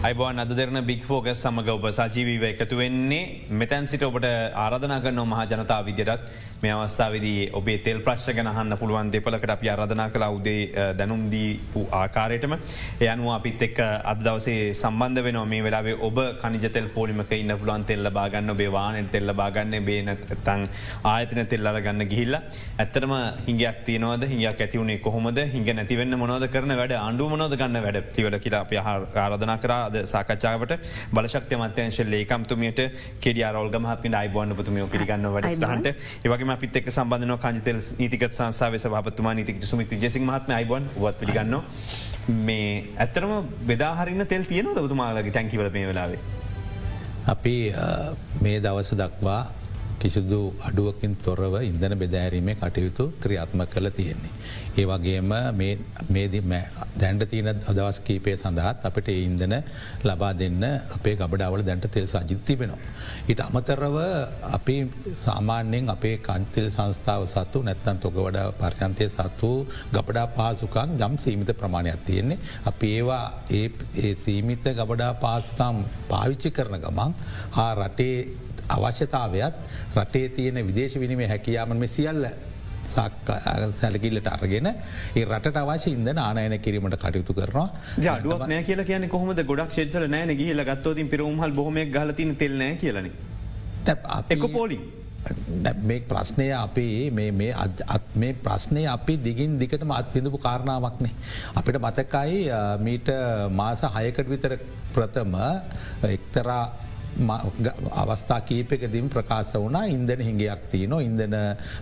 අයිබෝන් අද දෙරන බික් ෆෝකස් සමඟ ඔබ සජීවීව එකතු වෙන්නේ. මෙතැන් සිට ඔබට ආරධනා කරන මහ ජනතා විදිරත් මේ අවස්ථාවදී ඔබේ තෙල් ප්‍රශ්ග ගහන්න පුළුවන් දෙපලකට අප අරධනා කලා උදේ දැනුම්දී ආකාරයටම. එයනුව අපිත් එක් අද දවසේ සම්බන්ධ වෙන මේ වෙලාවේ ඔබ කනිජතෙල් පෝලිමක ඉන්න පුළුවන් තෙල්ල බාගන්න බේවානෙන් තෙල්ල බාගන්න බේන තන් ආයතන තෙල්ලර ගන්න ගිහිල්ල. ඇත්තරම හිගයක් තියනවද? හිගයක් ඇතිවුණේ කොහොමද? හිඟ නැතිවන්න මොනෝද කරන වැඩ? ආණ්ඩු මොනෝද ගන්න වැඩ? පිවල කියලා අප ආරධනා කරා. අද සාකච්ඡාවට බලශක්ති මත්‍යංශ ලේකම්තුමියට කෙඩිය රෝල්ගමහපි අයිබෝන්න පතුමියෝ පිළිගන්න වැඩස්ටහන්ට. ඒවගේ පිත් එක් සම්බඳන කජතෙල් නීතිකත් සංසාාවස පත්තුමා නීතික සුමිති ජෙසි මහත්ම අයිබොන් වත් පිළිගන්න මේ ඇත්තරම බෙදාහරින්න තෙල් තියන දතුමාලගේ ටැන්කිවල මේ වෙලාවේ. අපි මේ දවස දක්වා කිසිදු අඩුවකින් තොරව ඉන්දන බෙදෑරීමේ කටයුතු ක්‍රියාත්ම කළ තියෙන්නේ. ඒ වගේම දැන්ඩ තියන අදවස් කීපය සඳහත් අපට ඉන්දන ලබා දෙන්න අපේ ගබඩාවල දැන්ට තෙල් සජිත්ති වෙනවා. ඉට අමතරව අපි සාමාන්‍යයෙන් අපේ කන්තෙල් සංස්ථාව සතු නැත්තන් තොක වඩා පර්යන්තය සතු ගබඩා පාසුකන් යම් සීමිත ප්‍රමාණයක් තියෙන්නේ. අපි ඒවා ඒ සීමිත ගබඩා පාසුකම් පාවිච්චි කරන ගමන් හා රටේ අවශ්‍යතාවයක් රටේ තියෙන විදේශ විනිමේ හැකියාමන් සියල්ල සැලකිල්ලට අරගෙන ඒ රට අවශ්‍ය ඉද ආනයන කිරීමට කටයුතු කරනවා ජඩුවක් නෑ කියල කියන කොහොම ගොඩක් ෂේසල නෑන ගහිල ගත්තෝතින් පිරුම්හල් බොහොමක් ගලතින තෙල්නෑ කියලන එක පෝලි. මේ ප්‍රශ්නය අපේ මේ ප්‍රශ්නය අපි දිගින් දිකට මත් පිඳපු කාරණාවක්නේ. අපිට මතකයි මීට මාස හයකට විතර ප්‍රථම එක්තරා අවස්ථා කීපකදින් ප්‍රකාශ වනා ඉන්දන හිඟයක් තියන ඉන්දන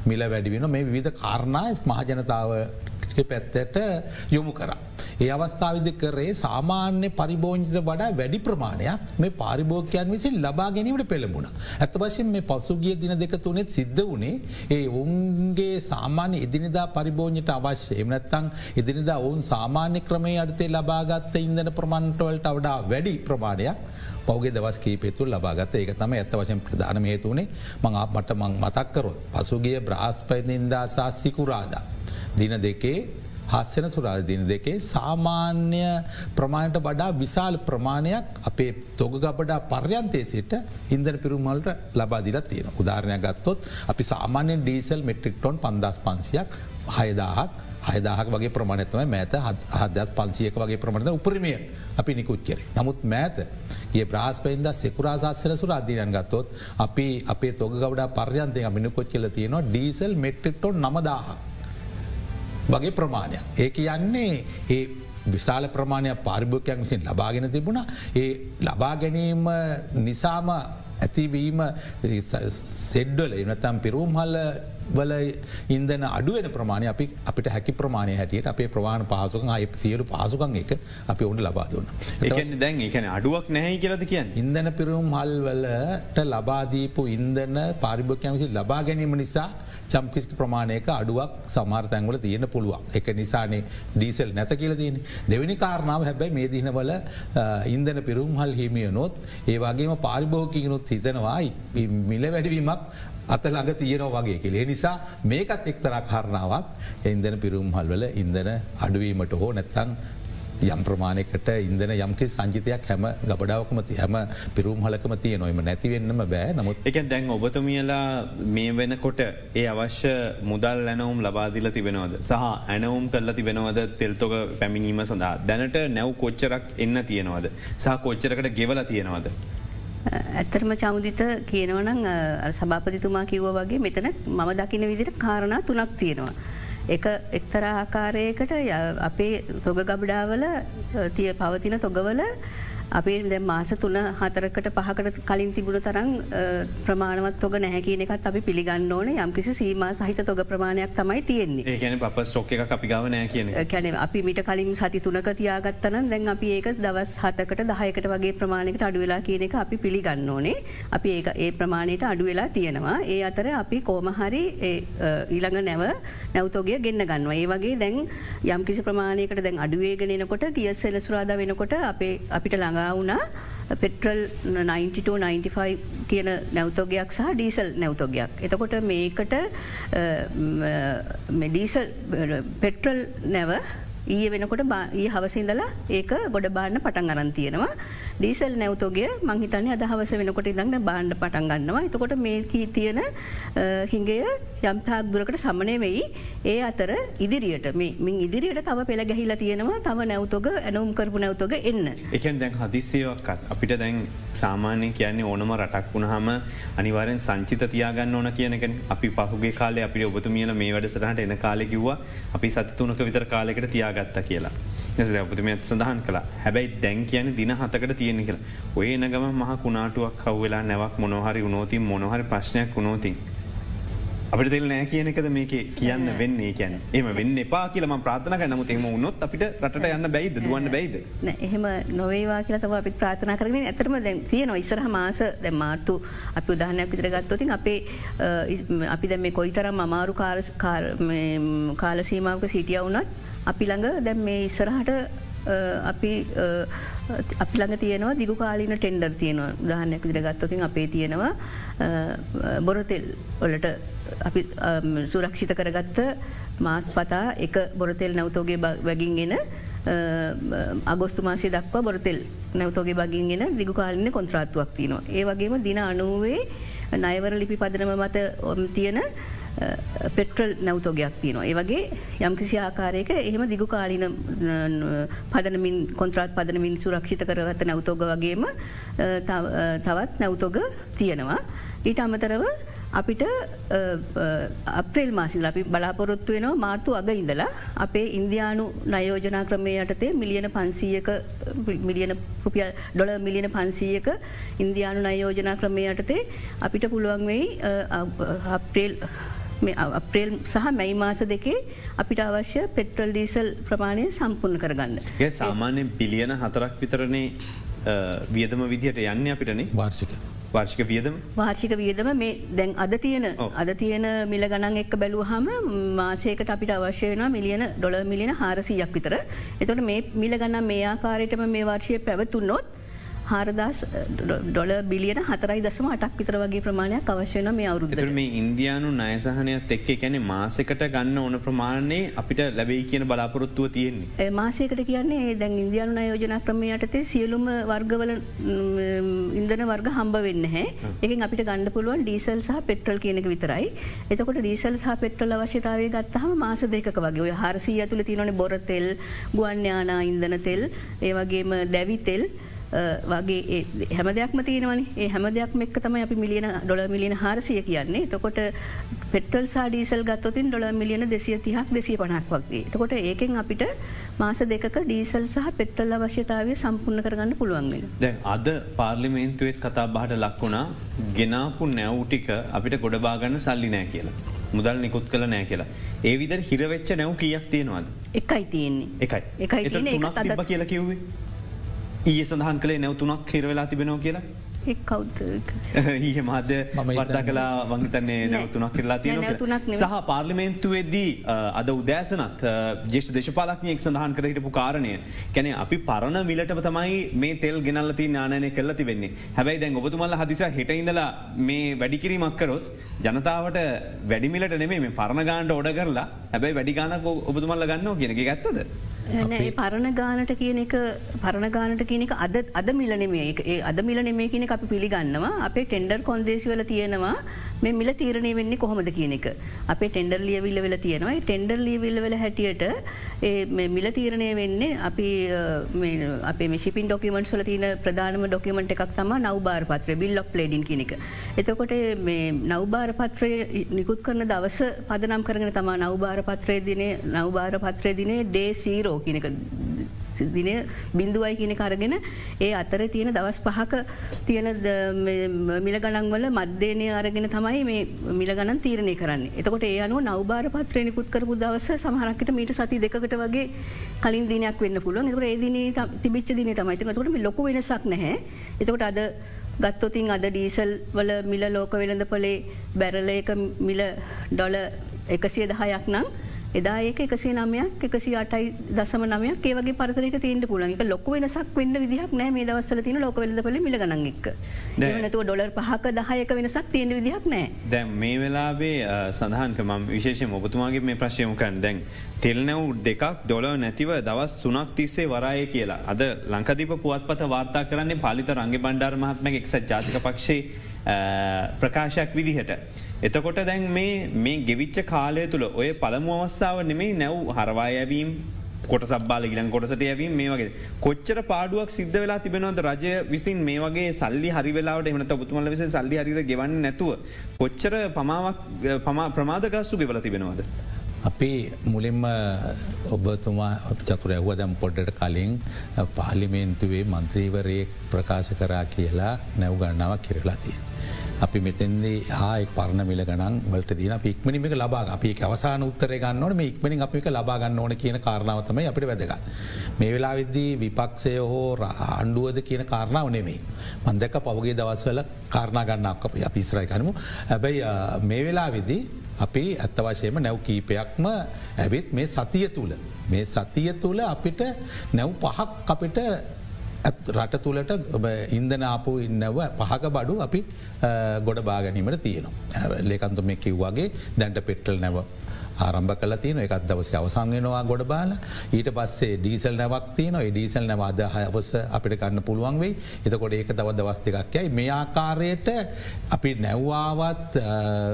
මිල වැඩිවෙන මේ විධ කාරණා මහජනතාව පැත්තට යොමු කර. ඒ අවස්ථාවිද කරේ සාමාන්‍ය පරිභෝජිත වඩා වැඩි ප්‍රමාණයක් මේ පාරිභෝකයන් විසින් ලබා ගැනීමට පෙළඹුණ. ඇත වශයෙන් මේ පසුගිය දින දෙක තුනෙත් සිද්ධ වනේ ඒ ඔවුන්ගේ සාමාන්‍ය ඉදිනිදා පරිභෝජයට අවශ්‍ය එමනත්තං ඉදිනිදා ඔවුන් සාමාන්‍ය ක්‍රමය අඩතේ ලබාගත්ත ඉන්දන ප්‍රමාණටවලට වඩා වැඩි ප්‍රමාණයක් පෞගේ දවස් කීපෙතුල් ලබාගත ඒක තම ඇත්ත වශයෙන් ප්‍රධාන හේතුවනේ මං මට මං මතක්කරොත් පසුගිය බ්‍රාස්පයනින්දා සාස්සිකුරාදා. දින දෙකේ හස්සන සුරාධ දින දෙකේ සාමාන්‍ය ප්‍රමාණයට වඩා විශාල ප්‍රමාණයක් අපේ තොග ගබඩා පර්යන්තය සිට ඉන්දර පිරුමල්ට ලබාදිල තියෙන උදාරණයක් ගත්තොත් අපි සාමාන්‍යෙන් ඩීසල් මෙට්‍රික්ටොන් පන්දස් පන්සියක් හයදාහක් හයදාහක් වගේ ප්‍රමාණතම මෑත හදස් පන්සියක වගේ ප්‍රමණත උපරිමය අපි නිකුත් කෙරේ. නමුත් මෑත ඒ බ්‍රහස්පයින්ද සෙකුරාසාස්සර සුර අධීරන් ගත්තොත් අපි අපේ තොග ගවඩා පර්යන්තය මිනිකොත් කියල තියෙනවා ඩීසල් මෙට්‍රික්ටොන් නමදාහ වගේ ප්‍රමාණයක්. ඒක යන්නේ ඒ විශාල ප්‍රමාණයක් පාරිභෝකයක් විසින් ලබාගෙන තිබුණ ඒ ලබා ගැනීම නිසාම ඇතිවීම සෙඩ්ඩල එනතම් පිරුම් හල්ල වල ඉන්දන අඩුවෙන ප්‍රමාණය අපි අපිට හැකි ප්‍රමාණය හැටියට අපේ ප්‍රවාණ පාසුකන් අය සියලු පාසුකන් එක අපි ඔවුන්ට ලබාදුන්න. දැන් එකන අඩුවක් නැහැ කියලද කියන්න. ඉන්දන පිරුම් හල්වලට ලබාදීපු ඉන්දන පාරිභෝකයමසි ලබා ගැනීම නිසා චම්කිස්ක ප්‍රමාණයක අඩුවක් සමාර්තැන්වල තියෙන පුළුවන්. එක නිසානේ ඩීසල් නැත කියල තියෙන. දෙවැනි කාරණාව හැබැයි මේ දිනවල ඉන්දන පිරුම් හල් හිමිය නොත් ඒවාගේම පාරිභෝකිනුත් හිතනවා මිල වැඩිවීමක් අත ළඟ තියෙනව වගේ කෙලේ නිසා මේකත් එක්තරක් හරණාවක් එන්දන පිරුම් හල්වල ඉන්දන අඩුවීමට හෝ නැත්තං යම් ප්‍රමාණයකට ඉන්දන යම්කි සංජිතයක් හැම ගබඩාවකමති හැම පිරුම් හලකම තිය නොයම නැතිවෙන්නම බෑ. නමුත් එක දැන් ඔබතුමියලා මේ වෙනකොට ඒ අවශ්‍ය මුදල් ඇනවුම් ලබාදිල තිබෙනවද? සහ ඇනවුම් කරලා තිබෙනවද? තෙල්තොක පැමිණීම සඳහා. දැනට නැව් කොච්චරක් එන්න තියෙනවද? සහ කොච්චරකට ගෙවල තියෙනවද. ඇත්තරම චමුදිත කියනවනම් සභාපතිතුමා කිව්ව වගේ මෙතන මම දකින විදිට කාරණා තුනක් තියෙනවා. එක එක්තර ආකාරයකට අපේ තොග ගබඩාවල තිය පවතින තොගවල අපේ දැ මාස තුන හතරකට පහකට කලින් තිබුණ තරම් ප්‍රමාණවත් තොග නැහැකින එකත් අපි පිළිගන්න ඕන. යම්කිසි සීම සහිත තොග ප්‍රමාණයක් තමයි තියෙන්නේ. ඒන ප ොක් එක අපිගාව නෑ කියන කැන අපි මිට කලින් සති තුනක තියාගත්තන දැන් අපි ඒක දවස් හතකට දහයකට වගේ ප්‍රමාණයකට අඩුවෙලා කියන එක අපි පිළිගන්න ඕනේ. අපි ඒ ඒ ප්‍රමාණයට අඩුවෙලා තියෙනවා. ඒ අතර අපි කෝමහරි ඊළඟ නැව නැවතෝගය ගෙන්න්න ගන්නවා. ඒ වගේ දැන් යම්කිසි ප්‍රමාණයකට දැන් අඩුවේගෙනනකොට කිය සෙලසුරාද වෙනකොට අපේ අපිට ළඟ ළඟා වුණා. පෙට්‍රල් 9295 කියන නැවතෝගයක් සහ ඩීසල් නැවතෝගයක්. එතකොට මේකට ඩීසල් පෙට්‍රල් නැව ඊය වෙනකොට ඒ හවසිඉඳලා ඒක ගොඩ බාන්න පටන් අරන් තියෙනවා. ඩීසල් නැවතෝගේ මංහිතන්නේ අද හවස වෙනකොට ඉදන්න බාණ්ඩ පටන් ගන්නවා. එතකොට මේකී තියෙන හිංගය යම්තාක් දුරකට සමනය වෙයි ඒ අතර ඉදිරියට මින් ඉදිරියට තව පෙළ ගැහිලා තියෙනවා තව නැවතොග ඇනුම් කරපු නැවතොග එන්න. එකන් දැන් හදිස්සයවක්කත් අපිට දැන් සාමාන්‍ය කියන්නේ ඕනම රටක් වුණහම අනිවාරෙන් සංචිත තියාගන්න ඕන කියනක අපි පහුගේ කාලේ අපි ඔබතුමියල මේ වැඩසටහට එන කාලෙකිව්වා අපි සත්තුනක විතර කාලෙකට තියාගත්ත කියලා. ඔබතුම සඳහන් කලා හැබැයි දැන් කියන දින හතකට තියෙන කියලා ඔය එනගම මහ කුණාටුවක් කව්වෙලා නැවක් මොනොහරි උනෝතින් මොනොහරි ප්‍රශ්නයක් වුණෝතින්. අපට දෙල් නෑ කියනකද මේක කියන්න වෙන්නේ. කියැන එම වෙන්න එපා කියලම ප්‍රාථනක නමුත් එම උන්නොත් අපිට රට යන්න බැයිද? දුවන්න බැයිද? එහෙම නොවේවා කියලතව අපි ප්‍රාථනා කරන ඇතරම දැන් තියෙන ඉස්සරහ මාස දැ මාර්තු අපි උදාහනයක් විතර ගත්තොතින් අපේ අපි දැම කොයි තරම් අමාරු කාලසීමාවක සිටිය වුනත් අපි ළඟ දැම් මේ ඉස්සරහට අපි අපි ළඟ තියෙනවා දිගු කාලීන ටෙන්ඩර් තියෙනවා. උදාහනයක් විදිර ගත්තොතින් අපේ තියෙනවා බොරතෙල් වලට අපි um, සුරක්ෂිත කරගත්ත මාස් පතා එක බොරතෙල් නැවතෝගේ වැගින්ගෙන um, අගොස්තු මාසය දක්වා බොරතෙල් නැවතෝගේ බගින්ගෙන දිගු කාලින කොන්ත්‍රාත්තුවක් තියනවා. ඒ වගේම දින අනුවේ නයවර ලිපි පදනම මත තියෙන uh, පෙට්‍රල් නැවතෝගයක් තියනවා. ඒ වගේ යම්කිසි ආකාරයක එහෙම දිගු කාලින පදනමින් කොන්ත්‍රාත් පදනමින් සුරක්ෂිත කරගත නැවතෝග වගේම uh, uh, තවත් නැවතෝග තියෙනවා. ඊට අමතරව අපිට අප්‍රේල් මාසිල් අපි බලාපොරොත්තු වෙනවා මාර්තු අග ඉඳලා අපේ ඉන්දයානු නයෝජනා ක්‍රමය යටතේ මිලියන පන්සීයක මිලියන රුපියල් ඩොල මිලියන පන්සීයක ඉන්දයානු නයෝජනා ක්‍රමය යටතේ අපිට පුළුවන් වෙයි අප්‍රේල් අප්‍රේල් සහ මැයි මාස දෙකේ අපිට අවශ්‍ය පෙට්‍රල් ඩීසල් ප්‍රමාණය සම්පූර්ණ කරගන්න. සාමාන්‍යෙන් පිලියන හතරක් විතරනේ වියදම විදිහට යන්න අපිටනේ? වාර්ෂික. වාර්ෂික වියදම? වාර්ෂික වියදම මේ දැන් අද තියෙන අද තියෙන මිල ගණන් එක් බැලූහම මාසයකට අපිට අවශ්‍ය වෙන මිලියන ඩොල මිලියන හාරසීයක් විතර. එතොට මේ මිල ගන්න මේ ආකාරයටම මේ වාර්ෂය පැවතුන්නොත් හාරදස් ඩොල බිලියන හතරයි දසම අටක් පිතර වගේ ප්‍රමාණයක් අවශ්‍යන මේ අවුරුද මේ ඉන්දයානු නයසහනයක් එක්ක කැනෙ මාසකට ගන්න ඕන ප්‍රමාණය අපිට ලැබයි කියන බලාපොරොත්තුව තියෙන්නේ. මාසයකට කියන්නේ දැන් ඉන්දයානු අයෝජන ක්‍රමය යටතේ සියලුම වර්ගවල ඉන්දන වර්ග හම්බ වෙන්න හැ එකින් අපිට ගණඩ පුළුවන් ඩීසල් සහ පෙට්‍රල් කියනක විතරයි. එතකොට ඩීසල් සහ පෙට්‍රල් අවශ්‍යතාවය ගත්තහම මාස දෙක වගේ. ඔය හරසී ඇතුළ තියනොන බොරතෙල් ගුවන්්‍යානා ඉන්දන තෙල් ඒවගේම දැවිතෙල් වගේ හැම දෙයක්ම තියෙනවන ඒ හැම දෙයක් එක් තම අපි මිලියන ඩොල මිලියන හාරසිය කියන්නේ තකොට පෙටල් සාඩීසල් ගත්තොතින් ඩොල මිලියන දෙසිය තිහක් දෙසිය පනක් වගේ තකොට ඒකෙන් අපිට මාස දෙක ඩීසල් සහ පෙට්ටල් අවශ්‍යතාවය සම්පූර්ණ කරගන්න පුළුවන්ගෙන. දැ අද පාර්ලිමේන්තුවත් කතා බහට ලක්වුණා ගෙනාපු නැව්ටික අපිට ගොඩබාගන්න සල්ලි නෑ කියලා. මුදල් නිකුත් කළ නෑ කියලා. ඒ විදර හිරවෙච්ච නැව් කියක් තියෙනවාද. එකයි තියෙන්නේ එකයි එකයි තිබ කියලා කිව්වේ. ඒ සඳහන් කළේ නැවතුනක් හිරවෙලා තිබෙනවා කියලා? ඊහ මාධ්‍ය වර්තා කලා වංහිතන්නේ නැවතුනක් කරලා තියෙන සහ පාර්ලිමේන්තුවේදී අද උදෑසනත් ජෙෂ් දේශපාලක්නයෙක් සඳහන් කර හිටපු කාරණය. කැනෙ අපි පරණ මිලටම තමයි මේ තෙල් ගෙනල්ලති නානය කල්ලති වෙන්නේ හැබැයි දැන් ඔබතුමල්ල හදිස හිට ඉඳලා මේ වැඩිකිරීමක් කරොත් ජනතාවට වැඩිමිලට නෙමේ මේ පරණ ගාන්ට ඔඩ කරලා හැබැයි වැඩිගානක ඔබතුමල්ල ගන්න කියන ඇත්තද. නෑ පරණ ගානට කියන එක පරණ ගානට කියන එක අද අද මිලනෙමේ ඒ අද මිලනෙමේ කියන අපි පිළිගන්නවා. අපේ ටෙන්ඩර් කොන්දේසිවල තියෙනවා මේ මිල තීරණය වෙන්නේ කොහොමද කියන එක. අපේ ටෙන්ඩර් ලියවිල්ල වෙල තියෙනවා ටෙන්ඩර් ලියවිල්ල වෙල හැටියට මිල තීරණය වෙන්නේ අපි අපේ ශිපින් ඩොකමට ල තින ප්‍රධානම ඩොකමට එකක් තම නවබාර පත්‍ර බිල්ලක් ලේඩින් කියනක. එතකොට මේ නවබාර පත්‍රය නිකුත් කරන දවස පදනම් කරන තම නවබාර පත්‍රය දින නවබාර පත්‍රය දිනේ ඩේ සීරෝ කියනක දින බින්දුවයි කියන කරගෙන ඒ අතර තියෙන දවස් පහක තියෙන මිල ගණන්වල මධ්‍යනය අරගෙන තමයි මේ මිල ගණන් තීරණය කරන්න. එතකොට ඒ අනුව නවබාර පත්‍රයනිකුත් කරපු දවස සමහරකට මීට සති දෙකට වගේ කලින් දිනයක් වෙන්න පුළුවන් එතකට ඒදින තිබිච්ච දින තමයි කොට ලොක වෙනසක් නැහැ. එතකොට අද ගත්තොතින් අද ඩීසල් වල මිල ලෝක වෙළඳ පොලේ බැරල එක මිල ඩොල එකසිය දහයක් නම් එදා ඒක එකසේ නමයක් එකසි අටයි දසම නමයක් ඒවගේ පරතරක තියන්ට පුලන් එක ලොක වෙනසක් වෙන්න විදිහක් නෑ මේ දවස්සල තින ලොක වෙලද පල මිලගන එක් නැතුව ඩොලර් පහක දහයක වෙනසක් තියෙන විදිහක් නෑ. දැන් මේ වෙලාබේ සඳහන්ක ම විශේෂ ඔබතුමාගේ මේ ප්‍රශ්යමු කරන් දැන් තෙල්නැව් දෙකක් ඩොලව නැතිව දවස් තුනක් තිස්සේ වරාය කියලා. අද ලංකදිප පුවත්පත වාර්තා කරන්නේ පාලිත රංග බණ්ඩාර මහත්ම එක්සත් ජාතික පක්ෂේ ප්‍රකාශයක් විදිහට. එතකොට දැන් මේ ගෙවිච්ච කාලය තුළ ඔය පළමු අවස්ථාව නෙමේ නැව් හරවායවීම් කොට සබ්බාල ගිලන් කොටසට යවීම මේ වගේ කොච්චර පාඩුවක් සිද්ධ වෙලා තිබෙනවද රජය විසින් මේ වගේ සල්ලි හරි වෙලාට එමනත පුතුමල විස සල්ලි හරිර ගෙවන්න නැතුව කොච්චර පමාවක් ප්‍රමාදගස්සු ගෙවල තිබෙනවද. අපි මුලින්ම ඔබතුමා චතුර ඇහුව දැම් පොඩ්ඩට කලින් පාලිමේන්තුවේ මන්ත්‍රීවරයේ ප්‍රකාශ කරා කියලා නැව් ගන්නාවක් කිරලාතිය. අපි මෙතෙන්දේ ආයෙක් පරණ මිල ගණන් වලට දන පික්මනිික ලබා අපි අවසාන උත්තර ගන්නවන මේ ඉක්මනින් අපික ලබාගන්න ඕන කියන කාරණාවතමයි අපිට වැදගත්. මේ වෙලා විද්දී විපක්ෂය හෝ ආණ්ඩුවද කියන කාරණාව නෙමේ. මන්දක පවගේ දවස්වල කාරණා ගන්නක් අප අපිස්රයි කනමු හැබැයි මේ වෙලා විදි අපි ඇත්ත වශයම නැව් කීපයක්ම ඇවිත් මේ සතිය තුළ. මේ සතිය තුළ අපිට නැව් පහක් අපිට රට තුළට ඉන්දනාපු ඉන්නව පහක බඩු අපි ගොඩ බාගැනීමට තියෙනවා. ලේකන්තුම කිව්වාගේ දැන්ට පෙට්ටල් නැව ආරම්භ කල තියන එකත් දවස අවසංගෙනවා ගොඩ බාල ඊට පස්සේ ඩීසල් නැවක් තියන ඩීසල් නැව අද හයවස අපිට කන්න පුළුවන් වෙයි එතකොට ඒක තව දවස්තිකක් යයි මේ ආකාරයට අපි නැව්වාවත්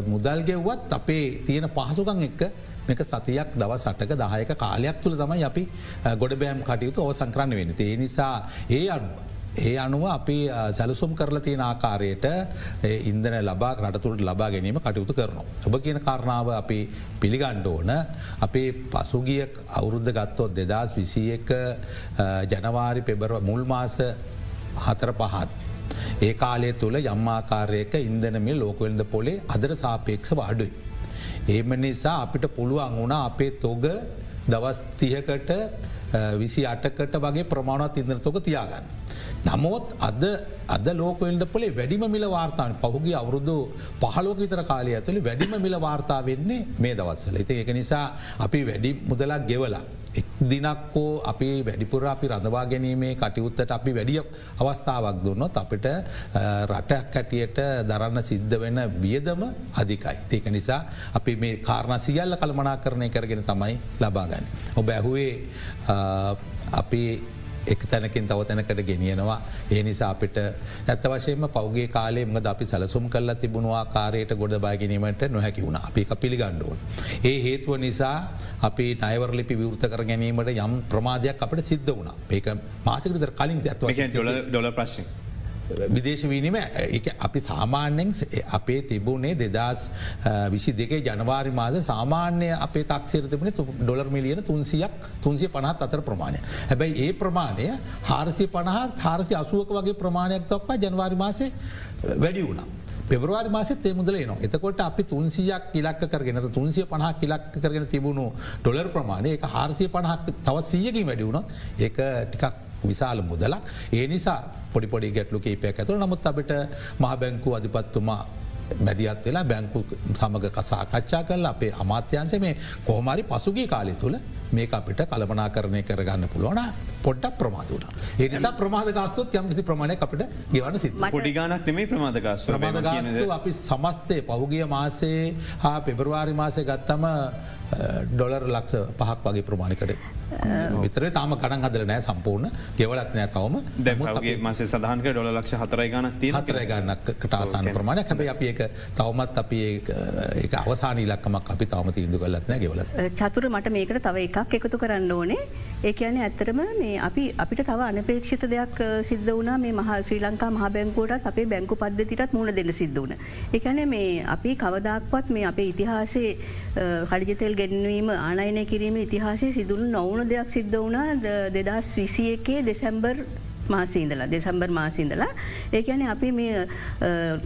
මුදල් ගෙව්වත් අපේ තියෙන පහසුකං එක්ක මේක සතියක් දව සටක දායක කාලයක් තුළ තමයි අපි ගොඩ බෑම් කටයුතු ඔව සංක්‍රන්න වෙන. ඒ නිසා ඒ අඩුව. ඒ අනුව අපි සැලසුම් කරල තියෙන ආකාරයට ඉන්දන ලබා රටතුළට ලබා ගැනීම කටයුතු කරනවා. ඔබ කියන කාරණාව අපි පිළිගණ්ඩ ඕන අපේ පසුගිය අවුරුද්ධ ගත්තොත් දෙදස් විසි එක ජනවාරි පෙබරව මුල් මාස හතර පහත්. ඒ කාලය තුළ යම්මාකාරයක ඉන්දනමිල් ලෝකවෙල්ද පොලේ අදර සාපේක්ෂ අඩුයි. ඒම නිසා අපිට පුළුවන් වුණා අපේ තොග දවස් තියකට විසි අටකට වගේ ප්‍රමාණවත් ඉදන තොක තියාගන්න. නමුත් අද අද ලෝකවෙල්ඩ පොලේ වැඩිම මිල වාර්තාාන පහුගේ අවුරුදු පහලෝක විතර කාලය ඇතුළි වැඩිම මිල වාර්තා වෙන්නේ මේ දවස්සල. ඇති එක නිසා අපි වැඩි මුදලක් ගෙවලා. එක් දිනක්කෝ අපි වැඩිපුර අපි රඳවා ගැනීමේ කටයුත්තට අපි වැඩිය අවස්ථාවක් දුන්නොත් අපිට රටක් කැටියට දරන්න සිද්ධ වෙන වියදම අධිකයි. ඒක නිසා අපි මේ කාරණ සියල්ල කළමනා කරණය කරගෙන තමයි ලබාගන්න. ඔබ ඇහුවේ අපි එක් තැනකින් තව තැනකට ගෙනියනවා ඒ නිසා අපිට ඇත්ත වශයම පෞගේ කාලේ මද අපි සැලසුම් කල්ලා තිබුණවා කාරයට ගොඩ බාගැනීමට නොහැකි වුණ අපි එක පිළිගණ්ඩුවන්. ඒ හේතුව නිසා අපි නයවරලිපි විවෘත කර ගැනීමට යම් ප්‍රමාධයක් අපට සිද්ධ වුණ ඒක මාසකතර කලින් ඇත්ව ඩොල ප්‍රශ්න. විදේශ වීනීම අපි සාමාන්‍යෙන් අපේ තිබුණේ දෙදස් විසි දෙකේ ජනවාරි මාද සාමාන්‍ය අපේ තක්සේර තිබුණ ඩොලර් මිලියන තුන්සියක් තුන්සිය පනහත් අතර ප්‍රමාණය. හැබැයි ඒ ප්‍රමාණය හාරසි පණහත් හාරසි අසුවක වගේ ප්‍රමාණයක් තොක්වා ජනවාරි මාසේ වැඩි වුණා. පෙබරවාරි මාසෙත් ඒ මුදල නවා එතකොට අපි තුන්සියක් ඉලක් කරගෙන තුන්සිය පණහක් ඉලක් කරගෙන තිබුණු ඩොලර් ප්‍රමාණය එක හාරසිය පණහක් තවත් සීයකින් වැඩි වුණොත් ඒ ටිකක් විශාල මුදලක්. ඒ නිසා පොඩිපොඩි ගැටලු කේපයක් ඇතුළ. නමුත් අපට මහ බැංකු අධිපත්තුමා බැදිත් වෙලා බැංකු සමඟ කසාකච්ඡා කරල අපේ අමාත්‍යන්සේ මේ කොහමරි පසුගේ කාලි තුළ මේ අපිට කළපනා කරණය කරගන්න පුළුවන. පොඩ්ඩක් ප්‍රමාදුවන. ඒනිසා ප්‍රමාදගස්තුත් යම්කිසි ප්‍රමාණය අපට ගෙවන සිත් පොඩිගානක් නෙමේ ප්‍රමාදගස් ප්‍රමාදගස්තු අපි සමස්තය පහුගිය මාසේ හා පෙබරවාරි මාසය ගත්තම ඩොලර් ලක්ෂ පහක් වගේ ප්‍රමාණිකට විතර තාම කඩන් හදල නෑ සම්පූර්ණ. ගෙවලත් නෑ තවම. දැමගේ මස සඳහන්ක ඩොල ලක්ෂ හතරයි ගනක් තිය හතරයි ගන්නකට ආසාන ප්‍රමාණය හැබයි අපි එක තවමත් අපි ඒ අවසාන ලක්කමක් අපි තවම තිීන්දු කලත්න ගෙවල චතුර මට මේකට තව එකක් එකතු කරන්න ඕනේ. ඒ කියන්නේ ඇත්තරම මේ අපි අපිට තව අනපේක්ෂිත දෙයක් සිද්ධ වනා මේ මහ ශ්‍රී ලංකා මහ බැංකෝටත් අපේ බැංකු පද්ධතිටත් මුණ දෙන්න සිද්ධ වන. එකන මේ අපි කවදක්වත් මේ අපේ ඉතිහාසේ කඩිජතෙල් ගැන්වීම ආනයනය කිරීම ඉතිහාසේ සිදුරු නොවන දෙයක් සිද්ධ වනා දෙදස් විසි එකේ දෙසැම්බර් මාසීන්දලා දෙසම්බර් මාසින්දලා ඒකන අපි මේ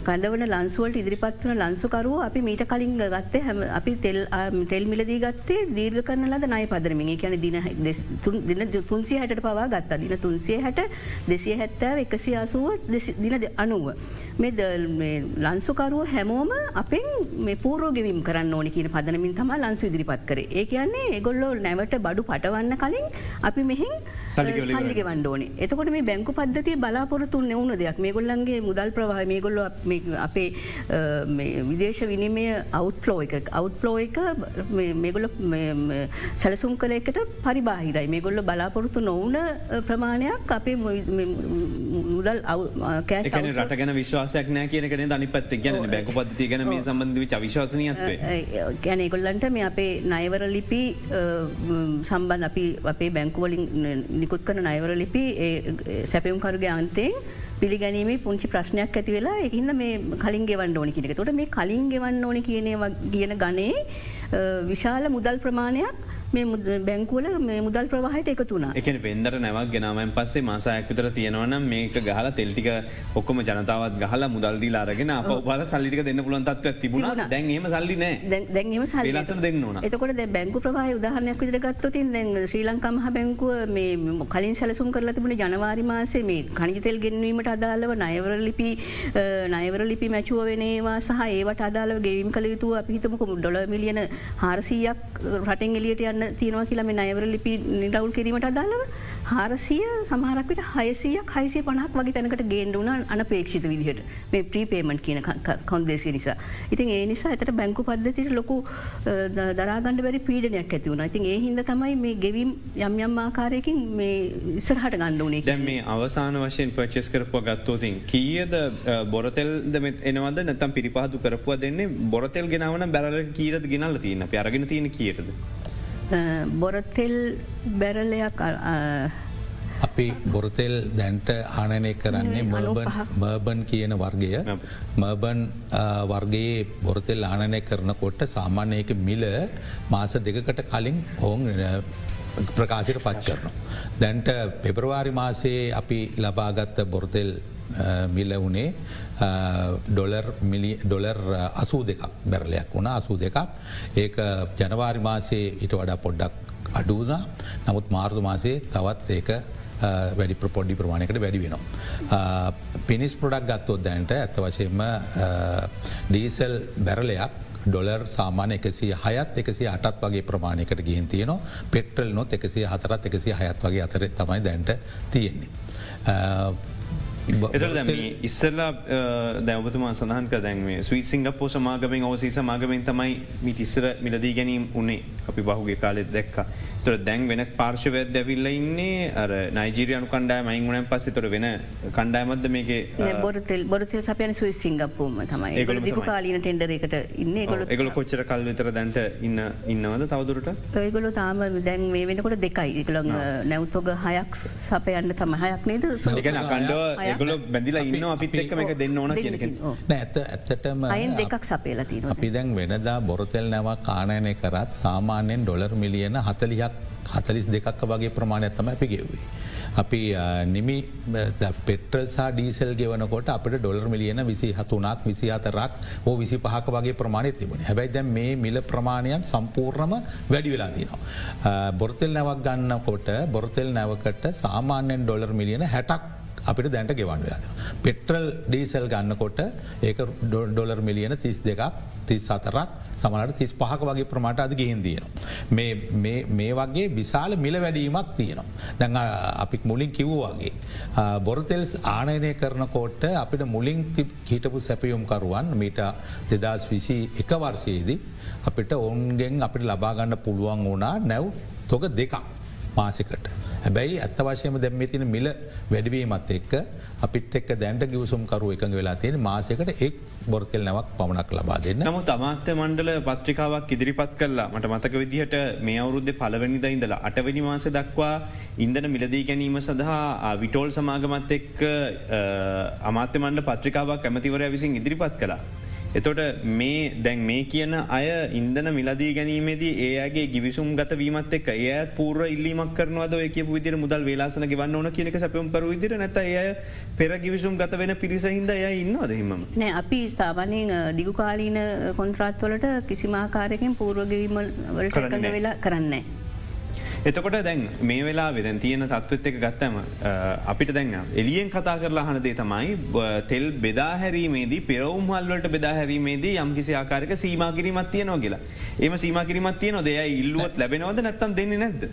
කඳවන ලන්සුවලට ඉදිරිපත් වන ලන්සුකරුව අපි මීට කලින් ගත්තේ හැම අපි තෙල් මිලදී ගත්තේ දීර්ග කරන ලද නය පදරමින්. කියන දින දින තුන්සිය හැට පවා ගත්තා. දින තුන්සිය හැට දෙසිය හැත්තෑ එකසි අසුව දින අනුව. මේ ලන්සුකරුව හැමෝම අපෙන් පූරෝගෙවිම් කරන්න ඕනි කියන පදනමින් තම ලන්සු ඉදිරිපත් කර. ඒ කියන්නේ එගොල්ලෝ නැවට බඩු පටවන්න කලින් අපි මෙහින් සල්ලිග වන්ඩෝනේ එතකොට මේ බැංකු පද්ධතිය බලාපොරතුන් නෙවුණ දෙයක්. මේ ගොල්ලන්ගේ මුදල් ප්‍රවාහ මේ ගොල්ල අපේ විදේශ විනිමය අවුට්ලෝ එක අවුට්ලෝ එක මේගොල සැලසුම් කළ එකට පරිබාහිරයි. මේ ගොල්ල බලාපොරොත්තු නොවන ප්‍රමාණයක් අපේ මුදල් කෑශ රට ගැන විශ්වාසයක් නෑ කියනකන දනි පත් ගැන බැක පත්ති ගැන මේ සම්බන්ධ විශ්වාසනයත්වේ ගැන ගොල්ලන්ට මේ අපේ නයවර ලිපි සම්බන්ධ අපි අපේ බැංකුවලින් නිකුත් කන නයවර ලිපි සැපයුම්කරුගේ අන්තයෙන් පිළිගැනීම පුංචි ප්‍රශ්නයක් ඇති වෙලා එහින්න මේ කලින් ගෙවන්න ඕනි කියනක තොට මේ කලින් ගෙවන්න ඕනි කියනවා කියන ගනේ විශාල මුදල් ප්‍රමාණයක් මේ බැංකුවල මේ මුදල් ප්‍රවාහයට එකතුන එක පෙන්දර නැවක් ගෙනමන් පස්සේ මාසයක් විතර තියෙනවන මේක ගහල තෙල්ටික ඔක්කොම ජනතාවත් ගහල මුදල්දී ලාරගෙන අප බල සල්ලික දෙන්න පුළන්තත්ව තිබුණ. දැන්ීම සල්ලි නෑ. දැන්ීම සල්ලි ලස දෙන්න එතකොට බැංකු ප්‍රවාහ උදාහරණයක් විදිර ගත්තොතින් දැන් ශ්‍රී ලංකා මහ බැංකුව මේ කලින් සැලසුම් කරලා තිබුණ ජනවාරි මාසේ මේ කනිතෙල් ගෙන්වීමට අදාළව නයවර ලිපි නයවර ලිපි මැචුව වෙනවා සහ ඒවට අදාළව ගෙවීම් කළ යුතු අපිහිතමක ඩොල මිලියන හාරසීයක් රටෙන් එලියට යන්න කරන්න තියෙනවා කියලම නයවර ලිපි නිරවුල් කිරීමට අදාළව. හාරසිය සමහරක්විට හයසියක් හයිසිය පනක් වගේ තැනකට ගේන්ඩුන අනපේක්ෂිත විදිහට. මේ ප්‍රීපේමන්ට් කියන කොන්දේසි නිසා. ඉතින් ඒ නිසා ඇතට බැංකු පද්ධතිට ලොකු දරාගණඩ බැරි පීඩනයක් ඇතිවුණ ඉතින් ඒ හිද තමයි මේ ගෙවීම් යම් යම් ආකාරයකින් මේ ඉස්සරහට ගණ්ඩුනේ දැ මේ අවසාන වශයෙන් පචස් කරපුව ගත්තෝතින් කීයද බොරතෙල් දමත් එනවද? නැතම් පිරිපහදු කරපුව දෙන්නේ? බොරතෙල් ගෙනවන බැරල කීරද ගෙනල්ල තියන්න? අරගෙන තියෙන කියරද. බොරතෙල් බැරලයක් අපි බොරතෙල් දැන්ට ආනනය කරන්නේ මර්බන් මර්බන් කියන වර්ගය. මර්බන් වර්ගයේ බොරතෙල් ආනනය කරනකොට සාමාන්‍යයක මිල මාස දෙකකට කලින් ඔවුන් ප්‍රකාශයට පත් කරනවා. දැන්ට පෙබරවාරි මාසයේ අපි ලබාගත්ත බොරතෙල් මිල වනේ ඩොලර් ඩොලර් අසූ දෙකක් බැරලයක් වුණ අසූ දෙකක් ඒක ජනවාරි මාසේ ඉට වඩා පොඩ්ඩක් අඩුවන නමුත් මාර්දු මාසේ තවත් ඒක වැඩි ප්‍රපොඩ්ඩි ප්‍රමාණයකට වැඩි වෙනවා. පිනිස් පොඩක් ගත්තොත් දැන්ට ඇත්ත වශයෙන්ම ඩීසල් බැරලයක් ඩොලර් සාමාන එකසි හයත් එකසි අටත් වගේ ප්‍රමාණයකට ගිහින් තියනවා පෙට්‍රල් නොත් එකසි හතරත් එකසි හයත් වගේ අතර තමයි දැන්ට තියෙන්නේ. එතර දැම ඉස්සල්ලා දැවතුමා සඳහන්ක දැන්වේ සුයි සිංගපෝ සමාගමෙන් ඔවසී සමාගමෙන් තමයි මිට ඉස්සර මිලදී ගැනීම් උනේ. අපි බහුගේ කාලෙත් දැක්ක. තොර දැන් වෙන පාර්ශවද දැවිල්ල ඉන්නේ? අර නයිජීරියනු කණ්ඩෑ මයිංගුණන් පස්සේ තොර වෙන කණ්ඩෑමද මේක? බොරතෙල් බොරතෙල් සපයන සුයි සිංගපූම තමයි. ඒගල දිගු කාලීන ටෙන්ඩරකට ඉන්න. එකගල කොච්චර කල් විතර දැන්ට ඉන්න ඉන්නවද තවදුරට ඒගොල තාම දැන් මේ වෙනකොට දෙකයි. එකළ නැවතොග හයක් සපයන්න තම හයක් නේද? කණ්ඩ ඒගොල බැඳිලා ඉන්න අපිත් එක්ක එක. දෙන්න ඕන. කියනක ඇත ඇත්තටම අයින් දෙකක් සපේලා තින අපි දැන්. වෙනදා බොරතෙල් නැව කාණයනය කරත් සාමාන්‍යයෙන් ඩොලර් මිලියන හතලියක් හතලිස් දෙකක් වගේ ප්‍රමාණයක් තම අපි ගෙව්වේ. අපි නිමි පෙටල් සා ඩීසල් ගෙවනකොට අපට ඩොලර් මිලියන විසි හතුනක් විසි අතරක් හෝ විසි පහක වගේ ප්‍රමාණය තිබුණ හැබැයි දැන් මේ මිල ප්‍රමාණයන් සම්පූර්ණම වැඩි වෙලා තිනවා. බොරතෙල් නැවක් ගන්නකොට බොරතෙල් නැවකට සාමාන්‍යයෙන් ඩොලර් මිලියන හැටක් අපිට දැන්ට ගෙවන් වෙලා. පෙට්‍රල් ඩීසල් ගන්නකොට ඒක ඩොලර් මිලියන තිස් දෙකක් තිස් අතරක් සමනට තිස් පහක වගේ ප්‍රමාට අද ගිහින් තියෙනවා. මේ වගේ විශාල මිල වැඩීමක් තියෙනවා. දැන් අපික් මුලින් කිව්වාගේ. බොරතෙල්ස් ආනයනය කරනකොට අපිට මුලින් හිටපු සැපයුම්කරුවන් මීට දෙදස් විසි එක වර්ෂයේදී අපිට ඔවුන්ගෙන් අපිට ලබාගන්න පුළුවන් වුණා නැව් තොක දෙකක් මාසිකට. හැබැයි ඇත්ත වශයම දැම්ම තින මිල වැඩවීමත් එක්ක අපිත් එක් දැන්ට ගිවසුම්කරු එකඟ වෙලා තියෙන මාසයකට එක් බොර්තෙල් නැවක් පමණක් ලබා දෙන්න නමු තමාත්‍ය මණ්ඩල පත්‍රිකාවක් ඉදිරිපත් කරලා මට මතක විදිහට මේ අවුරුද්ධ පලවැනිද ඉඳලා අටවැනි මාස දක්වා ඉන්දන මිලදී ගැනීම සඳහා විටෝල් සමාගමත් එක් අමාත්‍ය මණ්ඩ පත්‍රිකාවක් ඇමතිවරය විසින් ඉදිරිපත් කලා. එතොට මේ දැන් මේ කියන අය ඉන්දන මිලදී ගැනීමේදී ඒගේ ගිවිසුම් ගත වීමත් එක් ඒ පූර ඉල්ලීමක් කරනවද? ඔය විදිර මුදල් වේලාසන ගවන්න ඕන කියනක සැපම් කරු විදිර නැත ඒ පෙර ගිවිසුම් ගත වෙන පිරිසහින්ද ය ඉන්නවද හිම නෑ අපි සාමානයෙන් දිගු කාලීන කොන්ත්‍රාත්වලට කිසිමාකාරයකින් පූර්වගවීමල් වලට එකඟ වෙලා කරන්නේ. එතකොට දැන් මේ වෙලා වෙදැන් තියෙන තත්වත් එක ගත්තම අපිට දැන් එලියෙන් කතා කරලා හනදේ තමයි තෙල් බෙදාහැරීමේදී පෙරවුම්හල්වලට බෙදාහැරීමේදී යම්කිසි ආකාරක සීමකිරීමත් තියනෝ කියලා එම සීමකිරීමත් තියන දෙය ඉල්ලුවත් ලැබෙනවද නැත්තන් දෙන්නේ නැද්ද.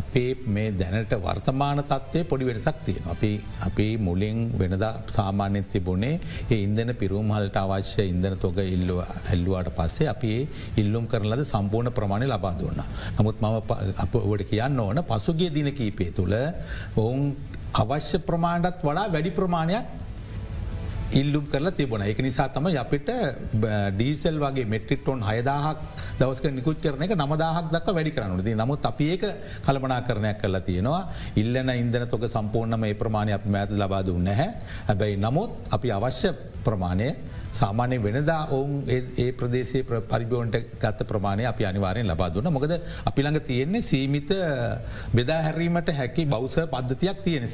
අපේ මේ දැනට වර්තමාන තත්වය පොඩි වෙනසක් තියෙන. අපි අපි මුලින් වෙනද සාමාන්‍යෙන් තිබුණේ ඒ ඉන්දන පිරුම්හල්ට අවශ්‍ය ඉන්දන තොග ඉල්ලුව ඇල්ලුවාට පස්සේ අපි ඉල්ලුම් කරලද සම්පූර්ණ ප්‍රමාණය ලබා දුන්න. නමුත් මම අප ඔට කියන්න ඕන පසුගේ දින කීපේ තුළ ඔවුන් අවශ්‍ය ප්‍රමාණ්ඩත් වඩා වැඩි ප්‍රමාණයක් ඉල්ලුම් කරලා තිබුණ. එක නිසා තම අපිට ඩීසල් වගේ මෙට්‍රිටොන් හයදාහක් දවස්ක නිකුත් කරන එක නමදාහක් දක් වැඩි කරනුද නමුත් අපි ඒක කළමනා කරණයක් කරලා තියෙනවා. ඉල්ලන ඉන්දන තොක සම්පූර්ණම ඒ ප්‍රමාණය අප මෑත ලබාද නැහැ. හැබැයි නමුත් අපි අවශ්‍ය ප්‍රමාණය සාමානය වෙනදා ඔවුන් ඒ ප්‍රදේශය පරිබෝන්ට ගත්ත ප්‍රමාණය අපි අනිවාරයෙන් ලබා දුන්න. මොකද අපි ළඟ තියෙන්නේ සීමිත බෙදා හැරීමට හැකි බෞස පද්ධතියක් තියෙන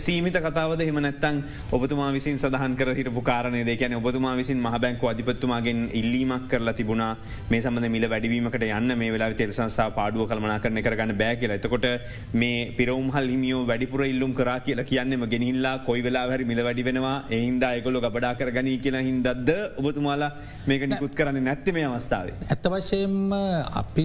සීමිත. කතාවද? හෙම නැත්තන් ඔබතුමා විසින් සඳහන් කර හිටපු කාරණය දෙකැන ඔබතුමා විසින් මහබැංකු අධිපත්තුමාගෙන් ඉල්ලීමක් කරලා තිබුණා. මේ සම්බඳ මිල වැඩවීමකට යන්න මේ වෙලා තෙල් සංස්ථා පාඩුව කල්මනා කරන කරගන්න බෑ කියලා. එතකොට මේ පිරවුම්හල් හිමියෝ වැඩිපුර ඉල්ලුම් කරා කියලා කියන්නම ගෙනහිල්ලා කොයි වෙලා හරි මිල වැඩි වෙනවා. එහින්ද එකොලො ගබඩා කරගනී කියලා හින්ද දද්ද ඔබතුමාලා මේක නිකුත් කරන්න නැත්ත මේ අවස්ථාවේ. ඇත්ත වශයෙන්ම අපි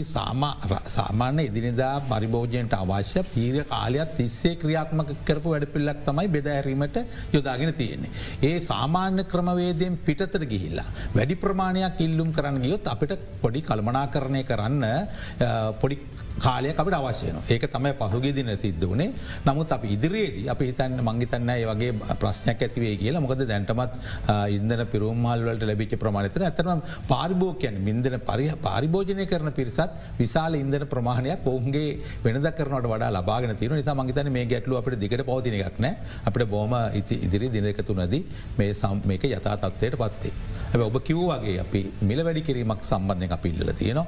සාමාන්‍ය ඉදිනිදා පරිභෝජනයට අවශ්‍ය පීර කාලයක් තිස්සේ ක්‍රියාත්මක කරපු වැඩ පිල්ලක් තමයි බෙදඇරීමට යොදාගෙන තියෙන්නේ. ඒ සාමාන්‍ය ක්‍රමවේදයෙන් පිටතර ගිහිල්ලා. වැඩි ප්‍රමාණයක් ඉල්ලුම් කරන්න ගියොත් අපිට පොඩි කල්මනා කරණය කරන්න පොඩි කාලයක් අපට අවශ්‍යයන ඒක තමයි පහුගේ දින සිද්ධ වනේ. නමුත් අප ඉදිරියේදී අප හිතන්න මංගිතන්න ඒ වගේ ප්‍රශ්නයක් ඇතිවේ කියලා. මොකද දැන්ටමත් ඉන්දන පිරුම්මල්වලට ලැබිච ප්‍රමාණතන ඇතරම පාරිභෝකයන් මින්දන පරි පාරිභෝජනය කරන පිරිසත් විශාල ඉන්දන ප්‍රමාණයක් ඔවුන්ගේ වෙනද කරනට වඩා ලබාගෙන තින නිසා මංගතන මේ ගැටලු අපට දිගට පවතින එකක්න අපට බෝම ඉති ඉදිරි දිනක තුනදී මේ සම් මේක යථා තත්වයට පත්තේ. හැබ ඔබ කිව්වාගේ අපි මිල වැඩි කිරීමක් සම්බන්ධය අප ඉල්ල තියෙනවා.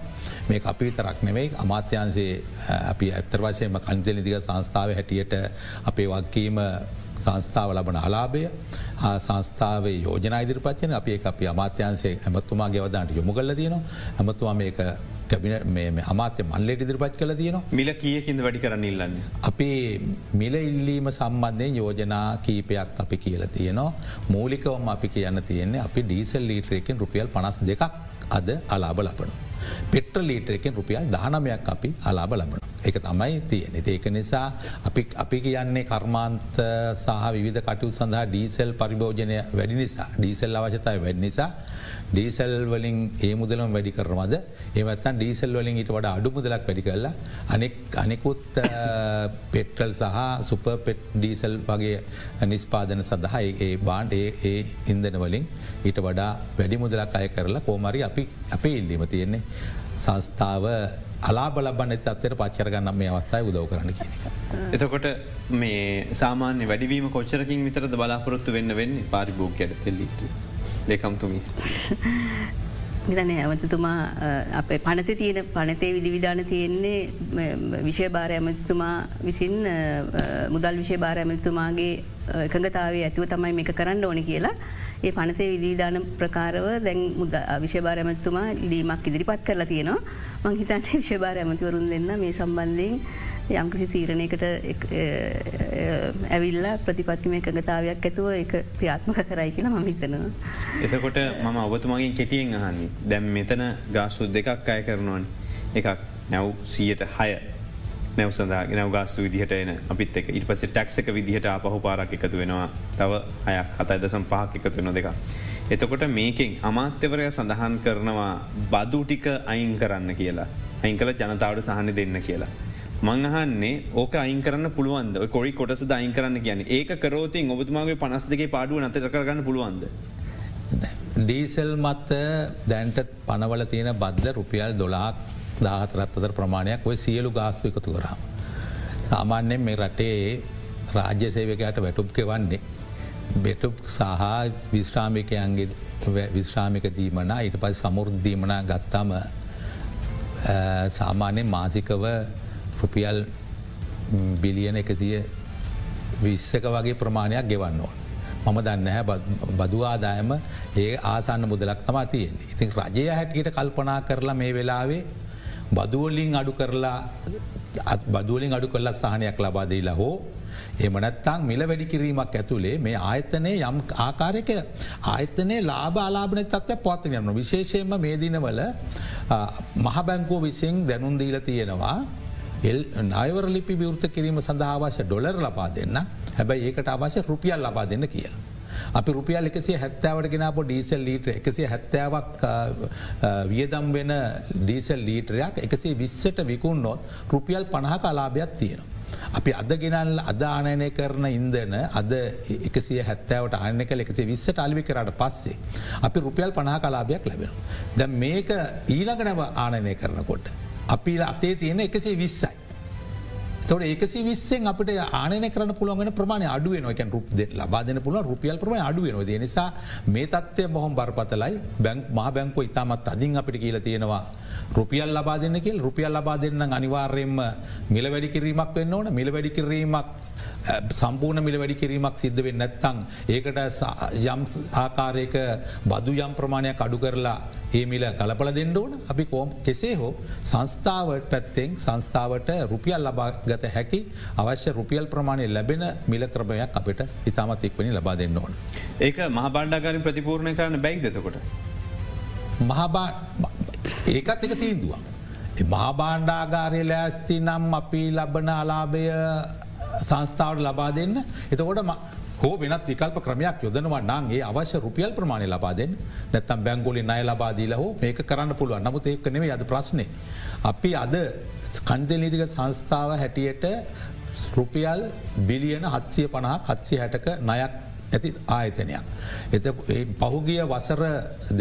මේ අපි විතරක් නෙවෙයි අමාත්‍යන්සේ අපි ඇත්තර වශයම කන්තෙල් නිදික සංස්ථාව හැටියට අපේ වක්කීම සංස්ථාව ලබන අලාභය සංස්ථාවේ යෝජන ඉදිරිපච්චන අප අපි අමාත්‍යන්සේ ඇමත්තුමා ගෙවදාට යොමු කල්ල තියනවා ඇමතුවා මේක කැබින අමාත්‍ය මල්ලට ඉදිරිපත් කළ තියනවා මිල කියකින්ද වැඩි කරන්න ඉල්ලන්න. අපේ මිල ඉල්ලීම සම්බන්ධයෙන් යෝජනා කීපයක් අපි කියල තියනවා මූලිකවම අපි කියන්න තියෙන්නේ අපි ඩීසල් ලීටරයකින් රුපියල් පනස් දෙකක් අද අලාබ ලබනු. පෙට්‍ර ලීටරකින් රුපියල් දානමයක් අපි අලාබ ලබන. එක තමයි තියෙන. ඒක නිසා අපි කියන්නේ කර්මාන්ත සහ විධ කටයු සඳහා ඩීසල් පරිභෝජනය වැඩි නිසා ඩීසල් අවශ්‍යතාව වැඩි නිසා ඩීසල් වලින් ඒ මුදලම වැඩි කරනවද? ඒවත්තන් ඩීසල් වලින් ඊට වඩ අඩු මුදලක් වැඩි කරලා අනෙක් අනෙකුත් පෙට්‍රල් සහ සුප පෙට් ඩීසල් වගේ නිස්පාදන සඳහා ඒ බාන්් ඒ ඉන්දන වලින් ඊට වඩා වැඩි මුදලක් අය කරලා කෝමරි අපි අපේ ඉල්ලීම තියෙන්නේ. සංස්ථාව අලා බලබන්න අත්තර පච්චරගන්න මේ අවස්ථාව උදව කරන්න කියන එක. එතකොට මේ සාමාන්‍ය වැඩිවීම කොච්චරකින් විතරද බලාපොරොත්තු වෙන්න වෙන්න පාරිභෝගයට තෙල්ලිට. ලේකම්තුමි. ගන ඇමතුතුමා අප පනත තියෙන පනතේ විදිවිධාන තියෙන්නේ විෂය භාර ඇමතුමා විසින් මුදල් විෂය භාර ඇමතුමාගේ එකඟතාවේ ඇතුව තමයි මේක කරන්න ඕන කියලා ඒ පනතේ විදිධාන ප්‍රකාරව දැන් මුද විෂභාර ඇමතුමා ලීමක් ඉදිරිපත් කරලා තියෙනවා. මංහිතන්ට විෂභාර ඇමතිවරුන් දෙන්න මේ සම්බන්ධයෙන් යම්කිසි තීරණයකට ඇවිල්ලා ප්‍රතිපත්තිම එකගතාවයක් ඇතුව එක ක්‍රියාත්මක කරයි කියලා මම හිතනවා. එතකොට මම ඔබතුමගින් කෙටියෙන් අහන්නේ. දැම් මෙතන ගාසු දෙකක් අය කරනවන්. එකක් නැව් සියයට හය. නැව සඳහා නැව ගාස්සු විදිහට එන අපිත් එක ඉට පස ටක්ක විදිහට අපහු පාරක් එකතු වෙනවා තව හයක් හතයි දසම් පහක් එකතු වෙන දෙක. එතකොට මේකෙන් අමාත්‍යවරය සඳහන් කරනවා බදු ටික අයින් කරන්න කියලා. අයිංකල ජනතාවට සහන දෙන්න කියලා. මංහන්නේ ඕක අයින් කරන්න පුළුවන්ද කොයි කොටස දයින් කරන්න කියන ඒක කරෝතින් ඔබතුමාගේ පනස් දෙගේ පාඩුව නතර කරගන්න පුළුවන්ද. ඩීසල් මත්ත දැන්ට පනවල තියෙන බද්ධ රුපියල් දොලාක් දාහතරත් අතර ප්‍රමාණයක් ඔය සියලු ගාස්තු එකතු කරාම. සාමාන්‍යයෙන් මේ රටේ රාජ්‍ය සේවකයට වැටුප්ක වන්නේ බෙටුප් සහ විශ්‍රාමිකයන්ගේ විශ්‍රාමික දීමන ඊට පස් සමුෘද්ධීමනා ගත්තම සාමාන්‍යෙන් මාසිකව රුපියල් බිලියන එකසිය විස්සක වගේ ප්‍රමාණයක් ගෙවන්න ඕන. මම දන්න හැ බදු ආදායම ඒ ආසන්න මුදලක් තම තියෙන්. ඉතින් රජය හැටියට කල්පනා කරලා මේ වෙලාවේ බදුවලින් අඩු කරලා බදුවලින් අඩු කරලා සහනයක් ලබාදීලා හෝ එමනත්තං මිල වැඩි කිරීමක් ඇතුළේ මේ ආයතනය යම් ආකාරයක ආයතනය ලාබ අලාබන තත්ව පොත්ත යන්න විශේෂයෙන්ම මේ දිනවල මහබැංකෝ විසින් දැනුන්දීල තියෙනවා එල් අයවර ලිපි විවෘත කිරීම සඳහා අවශ්‍ය ඩොලර් ලබා දෙන්න හැබැයි ඒකට අවශ්‍ය රුපියල් ලබා දෙන්න කියලා. අපි රුපියල් එකසිය හැත්තාවට ගෙනප ඩීසල් ලීට්‍ර එකසිය හැත්තාවක් වියදම් වෙන ඩීසල් ලීටරයක් එකසේ විස්සට විකුන්නොත් රුපියල් පණහක අලාභයක් තියෙනවා. අපි අද ගෙනල් අදානයනය කරන ඉන්දන අද එකසිය හැත්තාවට අන්න කල එකසේ විස්සට අලිවි කරට පස්සේ. අපි රුපියල් පනා කලාභයක් ලැබෙනවා. ද මේක ඊළඟනව ආනයනය කරනකොට. අපි අතේ තියෙන එකසේ විස්සයි. තොට ඒකසි විස්සෙන් අපට ආනය කරන පුළුවන් ප්‍රමාණ අඩුවෙන එක රුප් ලබාදන පුළුව රුපියල් ප්‍රමාණ අඩුවෙන ද නිසා මේ තත්වය බොහොම බරපතලයි. බැංක් මහ බැංකෝ ඉතාමත් අදින් අපිට කියල තියෙනවා රුපියල් ලබා දෙන්න කියල්. රුපියල් ලබා දෙන්න අනිවාර්යෙන්ම මිල වැඩි කිරීමක් වෙන්න ඕන. මිල වැඩි කිරීමක් සම්පූර්ණ මිල වැඩි කිරීමක් සිද්ධ වෙන්න නැත්තං ඒකට යම් ආකාරයක බදු යම් ප්‍රමාණයක් අඩු කරලා ඒ මිල කලපල දෙන්න ඕන අපි කෝම් කෙසේ හෝ සංස්ථාවට පැත්තෙන් සංස්ථාවට රුපියල් ලබාගත හැකි අවශ්‍ය රුපියල් ප්‍රමාණය ලැබෙන මිල ක්‍රමයක් අපට ඉතාමත් එක්වනි ලබා දෙන්න ඕන. ඒක මහබණ්ඩාකාරින් ප්‍රතිපූර්ණය කරන බැයිදතකොට. ඒකත් එක තීන්දුවක්. මහාබාණ්ඩාගාරය ලෑස්ති නම් අපි ලබන අලාභය සංස්ථාවට ලබා දෙන්න එතකොට හෝ වෙනත් විකල්ප ක්‍රමයක් යොදනවා නන්ගේ අවශ්‍ය රුපියල් ප්‍රමාණය ලබාදෙන් නැත්තම් බැංගොලි නය ලබාදීල හෝ මේක කරන්න පුළුවන් නමුත් ඒක නෙවේ අද ප්‍රශ්නය. අපි අද කන්දෙල් නීතික සංස්ථාව හැටියට රුපියල් බිලියන හත්සිය පණහා කත්සි හැටක නයක් ඇති ආයතනයක්. එත පහුගිය වසර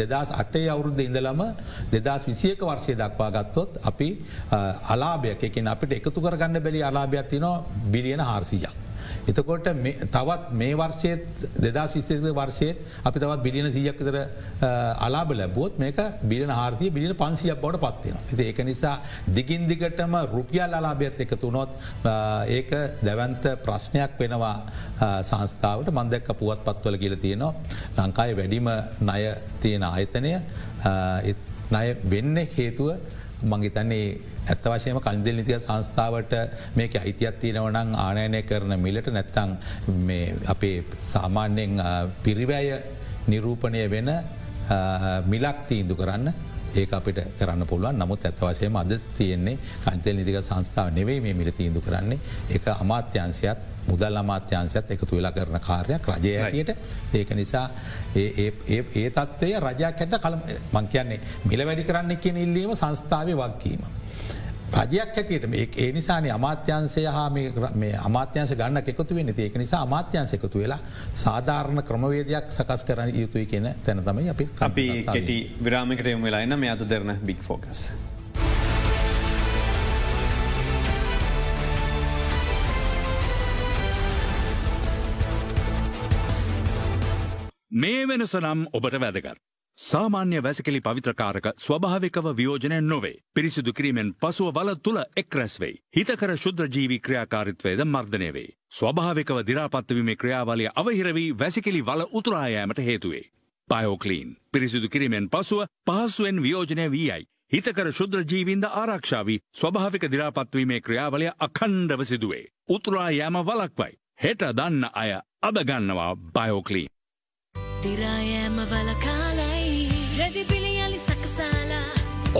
දෙදස් අටේ අවුරුද්ධ ඉඳලම දෙදස් විසියක වර්ෂය දක්වා ගත්තොත් අපි අලාභයක් එකින් අපිට එකතු කරගන්න බැලි අලාභයක් තිනවා බිලියන හාර්සියක්. එතකොට තවත් මේ වර්ෂයත් දෙදා විශේක වර්ෂයත් අපි තවත් බිලියන සීයක්තර අලාබ ලැබුවොත් මේක බිලියන හාර්තිය බිලියන පන්සියක් බවට පත්වෙන. ඇති ඒක නිසා දිගින් දිගටම රුපියල් අලාභයත් එකතුනොත් ඒක දැවන්ත ප්‍රශ්නයක් වෙනවා සංස්ථාවට මන්දැක්ක පුවත් පත්වල කියල තියෙනවා ලංකායි වැඩිම ණය තියෙන ආයතනය ණය වෙන්න හේතුව මංගේතන්නේ ඇත්ත වශයම කන්දෙල් නිතිය සංස්ථාවට මේක අයිතියක් තියෙනවනං ආනයනය කරන මිලට නැත්තං අපේ සාමාන්‍යෙන් පිරිවැය නිරූපණය වෙන මිලක් තීන්දු කරන්න ඒ අපිට කරන්න පුළුවන්. නමුත් ඇත්ත වශයම අද තියෙන්නේ කන්තෙල් නිතික සංස්ථාව නෙවෙයි මේ මිල තීන්දු කරන්නේ. ඒ අමාත්‍යංශයත් මුදල් අමාත්‍යංශයත් එකතු වෙලා කරන කාර්යක් රජය ඇතියට ඒක නිසා ඒ තත්වය රජයක් හැට කළ මං කියන්නේ මිල වැඩි කරන්න කියෙන ඉල්ලීම සංස්ථාව වක්කීම. රජයක් හැටියට ඒ නිසාන අමාත්‍යන්සය හා අමාත්‍යන්ස ගන්න එකතු වෙන ඒක නිසා අමාත්‍යන්ස එකතු වෙලා සාධාරණ ක්‍රමවේදයක් සකස් කරන යුතුයි කියෙන තැන තමයි අපි අපි කෙටි විරාමිකට යොම වෙලා එන්න මේ අත දෙරන බික් ෆෝකස්. මේ වෙනස නම් ඔබට වැදගත්. සාමාන්‍ය වැසකලි පවිත්‍රකාරක ස්වභාවිකව වියෝජනය නොවේ. පිරිසිදු කිරීමෙන් පසුව වල තුළ එක්රැස්වෙයි. හිතකර ශුද්‍රජීවි ක්‍රියාකාරිත්වයද මර්ධනය වේ. ස්වභාවිකව දිරාපත්වීමේ ක්‍රියාවලිය අවහිරවී වැසිකිලි වල උතුරායෑමට හේතුවේ. පයෝකලීන් පිරිසිදු කිරීමෙන් පසුව පහසුවෙන් වියෝජනය වී අයි. හිතකර ශුද්‍රජීවින්ද ආරක්ෂාවී ස්වභාවික දිරාපත්වීමේ ක්‍රියාවලය අකණ්ඩව සිදුවේ. උතුරා යෑම වලක්වයි. හෙට දන්න අය අදගන්නවා බයෝකලීන්. දිරායෑම වලකාලයි රැදිපිළියලි සකසාලා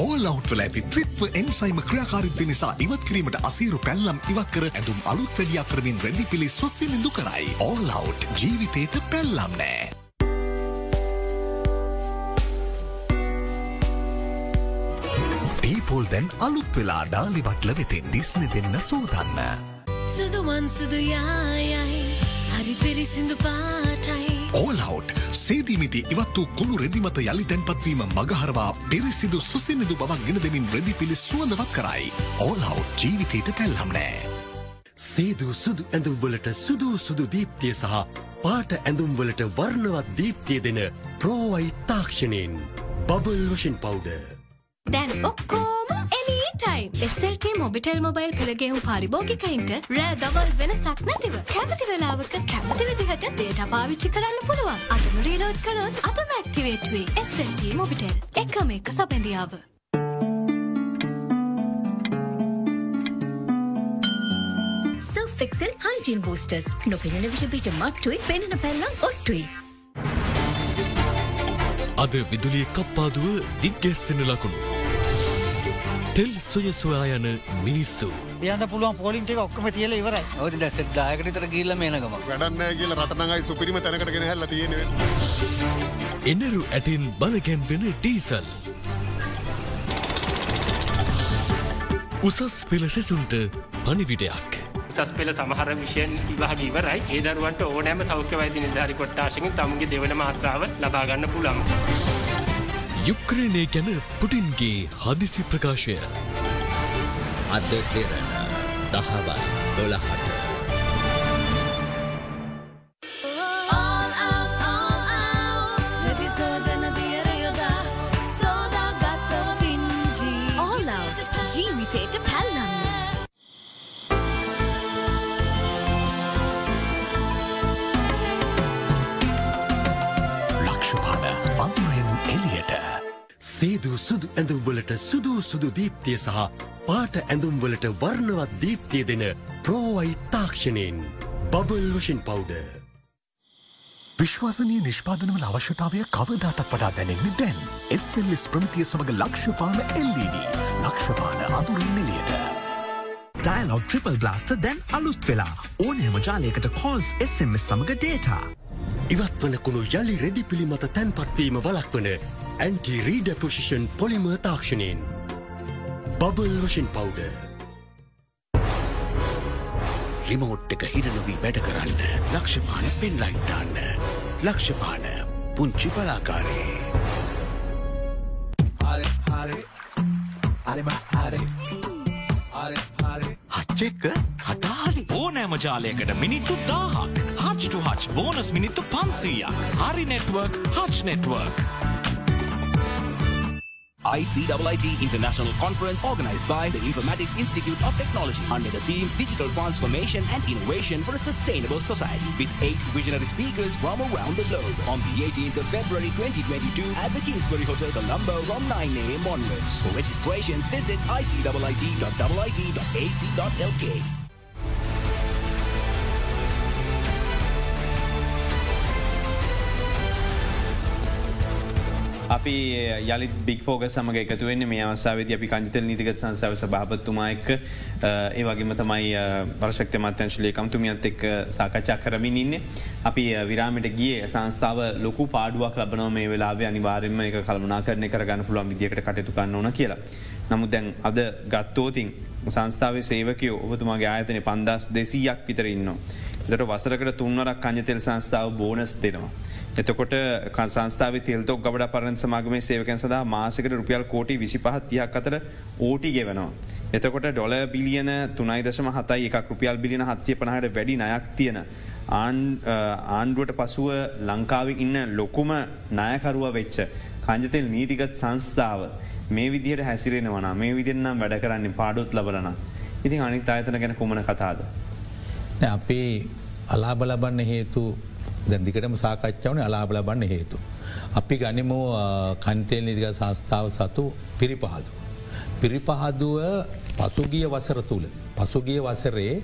ඕලවට්වල ඇති ත්‍රිත්ව එන්සයිම ක්‍රියාකාරිත්ව නිසා ඉවත් කිරීමට අසීරු පැල්ලම් ඉවත් කර ඇඳුම් අලුත් වැඩියා කරමින් රැදි පිළි සුස්සිනිදු කරයි. ඕලවට් ජීවිතයට පැල්ලම් නෑ. ඩීපෝල් දැන් අලුත් වෙලා ඩාලිබට්ල වෙතෙන් දිස්න දෙන්න සූදන්න. සුදුවන් සුදුයායයි හරි පිරිසිදු පාටයි ඕලවට් සේදීමිති ඉවත් වූ කුණු රෙදිමත යළි තැන්පත්වීම මගහරවා පිරිසිදු සුසිනිදු බවක් ගෙන දෙමින් රෙදි පිළි සුවඳවත් කරයි. ඕලවට් ජීවිතයට පැල්ලම් නෑ. සේදූ සුදු ඇඳුම්වලට සුදූ සුදු දීප්තිය සහ පාට ඇඳුම්වලට වර්ණවත් දීප්තිය දෙන ප්‍රෝවයි තාක්ෂණයෙන් බබල් වෂන් පවුඩ. දැන් ඔක්කෝම එලිටයිම් එස්තරට මොබිටෙල් මොබයිල් පෙළගෙවුම් පරිභෝගිකයින්ට රෑ දවල් වෙනසක් නැතිව කැමති වෙලාවක කැමති විදිහට ඩේට පාවිච්චි කරන්න පුළුවන් අදම රීලෝඩ් කරොත් අතම ඇක්ටිවේට් වේ එස්ට මොබිටෙල් එකම එක සබැඳියාව. ෆෙක්සල් හයිජන් බෝස්ටර්ස් නොපෙනෙන විෂපීච මට්ටුයි පෙනෙන පැල්ලම් ඔට්ටුයි. අද විදුලිය කප්පාදුව දිග්ගැස්සෙන ලකුණු. තෙල් සොය සොයා යන මිනිස්සු. යන්න පුළුවන් පෝලිින්ට ඔක්කම තියල ඉවරයි ඔති ඩැසෙට් දායකටතර කියල්ල මේනකම වැඩන්න කියල රටනඟයි සුපිරිම තැනකටගෙන හැල්ල තියෙන එනරු ඇටින් බලගැන්වෙන ඩීසල්. උසස් පෙළ සෙසුන්ට පනිවිඩයක්. උසස් පෙළ සමහර විෂයන් විවාහ ඉවරයි ඒ දරුවන්ට ඕනෑම සෞඛ්‍ය වෛද්‍ය නිලධාරි කොට්ටාශකින් තමුන්ගේ දෙවන මාත්‍රාව ලබාගන්න පුළන්. යුක්්‍රණය ගැන පුටින්ගේ හදිසි ප්‍රකාශය. අද දෙරන දහවල් දොළහට. ඇඳුම්වලට සුදූ සුදු දීප්තිය සහ පාට ඇඳුම්වලට වර්ණවත් දීප්තිය දෙන ප්‍රෝවයි තාක්ෂණයෙන් බබල් වෂන් පවුඩ. විශ්වාසනය නිෂ්පාදනවල අවශ්‍යතාවය කවදාටත් වඩා දැනෙන්නේ දැන්. එස්සල්ලිස් ප්‍රමිතිය සමඟ ලක්ෂපාන LED ලක්ෂපාන අඳුරින් එලියට. ඩයිලොග් ට්‍රිපල් බ්ලාස්ට දැන් අලුත් වෙලා ඕනෑම ජාලයකට කෝල්ස් SMS සමඟ ඩේටා. ඉවත් වනකුණු යළි රෙදි පිළිමත තැන්පත්වීම වලක්වන anti රීඩ position පොලිම තාක්ෂණයෙන්. Bubble washing powder. Remote එක හිරනොවී වැඩ කරන්න ලක්ෂපාන පෙන් ලයිට්දාන්න. ලක්ෂපාන පුංචි පලාකාරේ. හච්චෙක්ක හතාරි ඕනෑම ජාලයකට මිනිත්තු දාහක් හච්ටු හච් බෝනස් මිනිත්තු පන්සීයක් හරි network Hutch network. ICIIT International Conference organized by the Informatics Institute of Technology under the theme Digital Transformation and Innovation for a Sustainable Society with eight visionary speakers from around the globe on the 18th of February 2022 at the Kingsbury Hotel Colombo from 9 a.m. onwards. For registrations, visit iciit.it.ac.lk. අපි යළි බික් ෆෝග සමඟ එකතුවෙන්න මේ අවසාාවද අපි කංජතල් නීතිගත් සංසාව භාපත්තුමා එක් ඒ වගේම තමයි පරශක්ත මත්‍යංශලයකම්තුමියත් එක් ස්ථාකච්ඡා කරමින් ඉන්න අපි විරාමට ගිය සංස්ථාව ලොකු පාඩුවක් ලබනව මේ වෙලාව අනිවාරෙන්ම එක කල්මනා කරනය කරගන්න පුළුවන් විදිකට කටයුතු කන්න ඕන කියලා. නමුත් දැන් අද ගත්තෝතින් සංස්ථාව සේවකයෝ ඔබතුමාගේ ආයතන පන්දස් දෙසීයක් විතර ඉන්න. දට වසරකට තුන්වරක් කංජතෙල් සංස්ථාව බෝනස් දෙනවා. එතකොට සංස්ථාව තෙල්තොක් ගබඩ පරණ සමාගමේ සේවකන් සඳහා මාසකට රුපියල් කෝටි විසි පහත්තියක් අතර ඕටි ගෙවනවා. එතකොට ඩොල බිලියන තුනයි දශම හතයි එක රුපියල් බිලියන හත්සිය පනහට වැඩි නයක් තියෙන. ආණ්ඩුවට පසුව ලංකාව ඉන්න ලොකුම නායකරුව වෙච්ච. කංජතෙල් නීතිගත් සංස්ථාව මේ විදිහට හැසිරෙන වන මේ විදින්නම් වැඩ කරන්නේ පාඩුත් ලබලන. ඉතින් අනිත් අයතන ගැන කුමන කතාද. අපේ අලාබ ලබන්න හේතු දැදිකටම සාකච්ඡාවන අලාබ ලබන්න හේතු. අපි ගනිමෝ කන්තේල් නිදික සංස්ථාව සතු පිරිපහදු. පිරිපහදුව පසුගිය වසර තුළ. පසුගිය වසරේ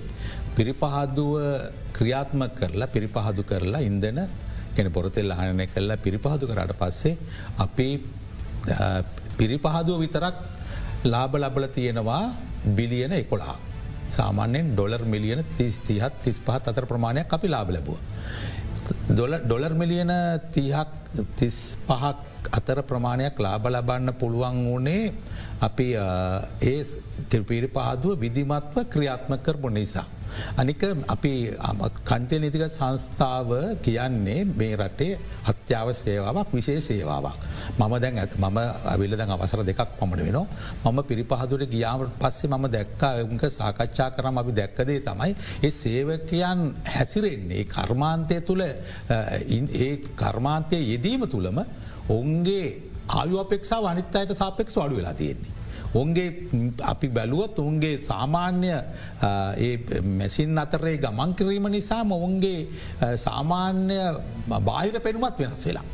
පිරිපහදුව ක්‍රියාත්ම කරලා පිරිපහදු කරලා ඉන්දන කෙන පොරතෙල් අහනය කරලා පිරිපහදු කරට පස්සේ අපි පිරිපහදුව විතරක් ලාබ ලබල තියෙනවා බිලියන එකොලා. සාමාන්‍යෙන් ඩොලර් මිලියන තිස් තිහත් තිස් පහත් අතර ප්‍රමාණයක් අපි ලාබ ලැබුව. ඩොලර් මිලියන තිහක් තිස් පහක් අතර ප්‍රමාණයක් ලාබ ලබන්න පුළුවන් වනේ අපි ඒ පිරි පහදුව විදිමත්ව ක්‍රියාත්ම කරපු නිසා. අනික අපි කන්තය නිතික සංස්ථාව කියන්නේ මේ රටේ අත්‍යාව සේවාවක් විශේ සේවාවක්. මම දැන් ඇත් මම අවිල්ල දැන් අවසර දෙකක් පමණ වෙනවා මම පිරිපහදුට ගියාමට පස්සේ මම දැක්කා එක සාකච්ඡා කරම අපි දැක්කදේ තමයි ඒ සේවකයන් හැසිරෙන්නේ කර්මාන්තය තුළ ඒ කර්මාන්තය යෙදීම තුළම ඔවුන්ගේ ආයු අපෙක්ෂා අනිත් අයට සාපෙක්ෂ අඩු වෙලා තියෙන්නේ. ඔන්ගේ අපි බැලුවත් ඔවුන්ගේ සාමාන්‍ය මැසින් අතරේ ගමන් කිරීම නිසාම ඔවුන්ගේ සාමාන්‍ය බාහිර පෙනුමත් වෙනස් වෙලා.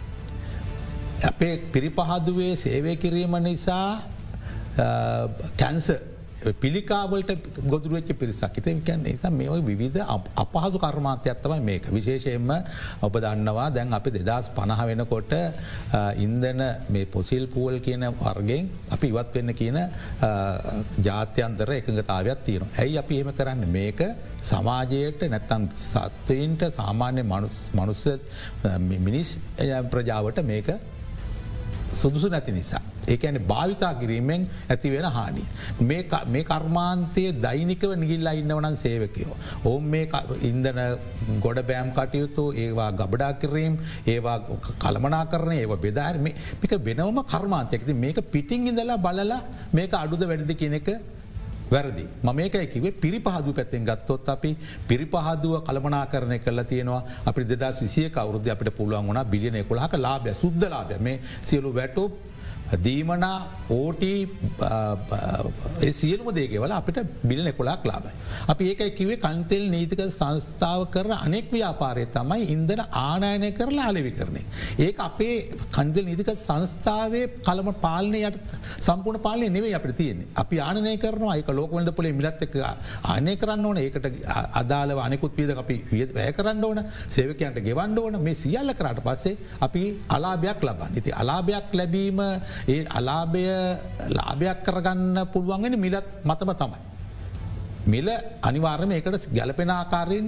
අපේ පිරිපහදුවේ සේවය කිරීම නිසා කැන්ස පිළිකාවලට ගොදුරුවච්ච පිරිසක්. හිත කියන්න නිසා මේ විවිධ අපහසු කර්මාන්තයක්ත්තමයි මේක. විශේෂයෙන්ම ඔබ දන්නවා දැන් අපි දෙදස් පණහ වෙනකොට ඉන්දන මේ පොසිල් පූවල් කියන වර්ගෙන් අපි ඉවත් වෙන්න කියන ජාත්‍යන්තර එකඟතාවයක් තියෙන. ඇයි අපි එහෙම කරන්න? මේක සමාජයට නැත්තන් සත්වයින්ට සාමාන්‍ය මනුස්ස මිනිස් ප්‍රජාවට මේක සුදුසු නැති නිසා. ඒකන භාවිතා කිරීමෙන් ඇති වෙන හානිය. මේ කර්මාන්තය දෛනිකව නිගිල්ලා ඉන්නවනන් සේවකයෝ. ඔවුන් මේ ඉන්දන ගොඩ බෑම් කටයුතු ඒවා ගබඩා කිරීම් ඒවා කළමනා කරන ඒව බෙදාරම මේක වෙනවම කර්මාන්තයක්ති මේක පිටිං ඉඳලා බලලා මේක අඩුද වැඩදි කෙනෙක වැරදි. මමකයි කිවේ පිරිපහදු පැත්තෙන් ගත්තොත් අපි පිරිපහදුව කළමනා කරණය කල තියෙනවා. අපි දෙදස් විසිය කවරුද අපට පුළුවන් වුණ බිලියන කොලාක ලාබය සුද්දලාබය මේ සියලු වැටෝප් දීමනා ඕටී සියලුම දේගෙවල අපිට බිල එකොලාක් ලාබයි. අපි ඒකයි කිවේ කන්තෙල් නීතික සංස්ථාව කර අනෙක් ව්‍යාපාරය තමයි ඉන්දන ආනයනය කරලා අලෙවි කරනේ. ඒක අපේ කන්දල් නීතික සංස්ථාවේ කළම පාලනය යට සම්පූර්ණ පාලනය නෙවේ අපට තියෙන්නේ. අපි ආනය කරනවා ඒක ලෝකවලට පොලේ මිලත් එක ආනය කරන්න ඕන ඒකට අදාලව අනෙකුත් වීද අපි වියද වැය කරන්න ඕන සේවකයන්ට ගෙවන්න ඕන මේ සියල්ල කරට පස්සේ අපි අලාභයක් ලබන්න. ඉති අලාභයක් ලැබීම ඒ අලාභය ලාභයක් කරගන්න පුළුවන්ගෙන මිලත් මතම තමයි. මිල අනිවාර්ම එකට ගැලපෙන ආකාරයෙන්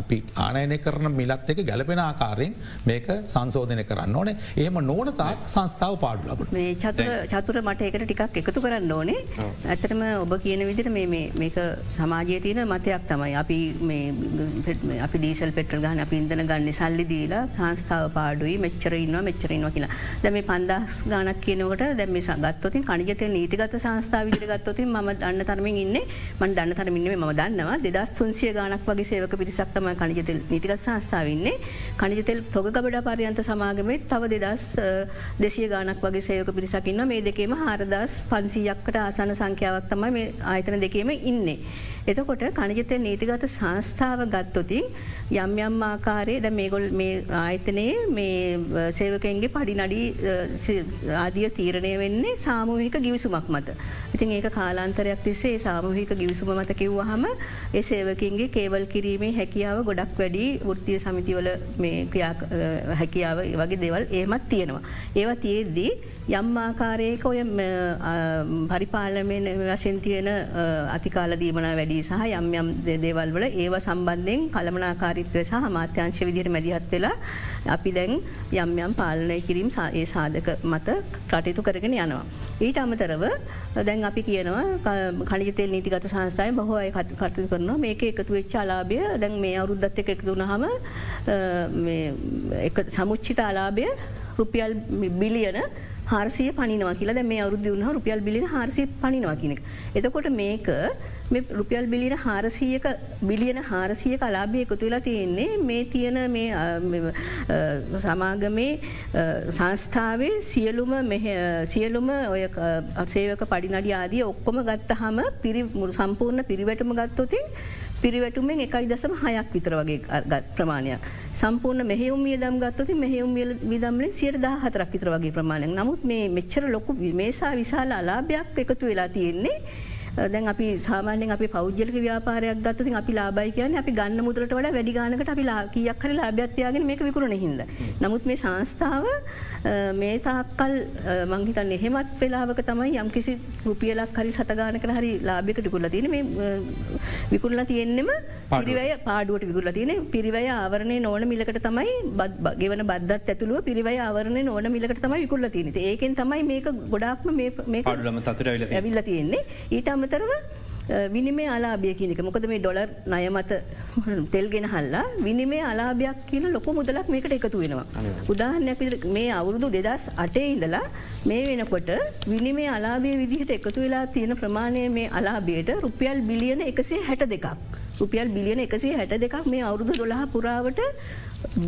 අපි ආනයනය කරන මිලත් එක ගැලපෙන ආකාරයෙන් මේක සංසෝධනය කරන්න ඕනේ. ඒම නෝනතාක් සංස්ථාව පාඩු ලබ මේ චතුර චතුර මට එකට ටිකක් එකතු කරන්න ඕනේ. ඇතරම ඔබ කියන විදිට මේක සමාජය තියන මතයක් තමයි. අපි අපි ඩීසල් පෙට්‍ර ගහන අපි ඉදන ගන්න සල්ලි දීලා සංස්ථාව පාඩුයි මෙච්චරඉන්නවා මෙච්චරන්නවා කියලා. දැම පන්දස් ගානක් කියනකට දැම සගත්තොතින් කනිජතය නීතිගත සංස්ථාව විදිරගත්තොතින් ම දන්න තරමින් ඉන්න. මන් දන්න තරමින්නේ ම දන්නවා. දෙදස් තුන්සිය ගානක් වගේ සේවක පිරිසක්තම කනිජතෙල් නීතිකත් සංස්ථාවන්නේ කනිජතෙල් තොග ගබඩ පරියන්ත සමාගමේ තව දෙදස් දෙසිය ගානක් වගේ සේවක පිරිසකින්න මේ දෙකේම හාරදස් පන්සීයක්කට ආසන සංඛ්‍යාවක් තමයි මේ ආයතන දෙකේම ඉන්නේ. එතකොට කනිජතය නීතිගත සංස්ථාව ගත්තොතින් යම් යම් ආකාරයේ ද මේගොල් මේ ආයතනයේ මේ සේවකෙන්ගේ පඩි නඩි ආදිය තීරණය වෙන්නේ සාමූහික ගිවිසුමක් මත. ඉතින් ඒක කාලාන්තරයක් තිස්සේ සාමූහික ගිවිසුම මත කිව්වහම ඒ සේවකින්ගේ කේවල් කිරීමේ හැකියාව ගොඩක් වැඩි ෘත්තිය සමිතිවල මේ හැකියාව වගේ දෙවල් ඒමත් තියෙනවා. ඒවා තියේදී යම් ආකාරයක ඔය පරිපාලමෙන් වශයෙන් තියෙන අතිකාල දීමන වැඩි සහ යම් යම් දේවල් වල ඒව සම්බන්ධයෙන් කළමනාකාරිත්වය සහ මාත්‍යංශ විදිහට මැදිහත් වෙලා අපි දැන් යම් යම් පාලනය කිරීම් ඒ සාධක මත කටයුතු කරගෙන යනවා. ඊට අමතරව දැන් අපි කියනවා කනිතෙල් නීතිගත සංස්ථාය බහෝ අය කටයු කරනවා මේක එකතු වෙච්ච අලාභය දැන් මේ අවුරුද්ධත් එක එකතුුණ හම සමුච්චිත අලාභය රුපියල් බිලියන හාරසිය පනිනවා කියලා දැ මේ අවුදු වුණ රුපියල් බිලින හාරසි පනිනවා කියනෙක්. එතකොට මේක රුපියල් බිලින හාරසියක බිලියන හාරසිය කලාභය එකතු වෙලා තියෙන්නේ මේ තියෙන සමාගමේ සංස්ථාවේ සියලුම සියලුම ඔය සේවක පඩිනඩි ආදිය ඔක්කොම ගත්තහම සම්පූර්ණ පිරිවැටම ගත්තොතින් පිරිවැටුමෙන් එකයි දසම හයක් විතර වගේ ප්‍රමාණයක්. සම්පූර්ණ මෙහෙවුම් දම් ගත්තති මෙහෙවුම් විදම්ලින් සියට දා හතරක් විතර වගේ ප්‍රමාණයක් නමුත් මේ මෙච්චර ලොකු මේසා විශාල අලාභයක් එකතු වෙලා තියෙන්නේ. දැන් අපි සාමානෙන් අපි පෞද්ගලික ව්‍යාපාරයක් ගත්තති අපි ලාබයි කියන අපි ගන්න මුදලට වඩ වැඩි ගානකට අපි ලාකියක් හරි ලාභ්‍යත්යාගෙන මේක විකරුණ හිද. නමුත් මේ සංස්ථාව මේ තාක්කල් මංහිතන් එහෙමත් වෙලාවක තමයි යම් කිසි රුපියලක් හරි සතගානක හරි ලාභිකට කුල්ල තියෙන මේ විකුල්ල තියෙන්නෙම පිරිවය පාඩුවට විකුල්ල තියෙන පිරිවය ආවරණය නොන මිලකට තමයි ගෙවන බද්දත් ඇතුළුව පිරිවය ආවරණය නොන මිලකට තමයි විකුල්ල තියෙන ඒකෙන් තමයි මේක ගොඩක්ම මේ පාඩුලම තතුර ඇවිල්ල තියෙන්නේ. ඊට අමතරව විනිමේ අලාභිය කියනක මොකද මේ ඩොලර් නය මත තෙල්ගෙන හල්ලා විනිමේ අලාභයක් කියන ලොක මුදලක් මේකට එකතු වෙනවා. උදාහනයක් විදිර මේ අවුරුදු දෙදස් අටේ ඉඳලා මේ වෙනකොට විනිමේ අලාභය විදිහට එකතු වෙලා තියෙන ප්‍රමාණය මේ අලාභයට රුපියල් බිලියන එකසේ හැට දෙකක්. රුපියල් බිලියන එකසේ හැට දෙකක් මේ අවුරුදු දොළහ පුරාවට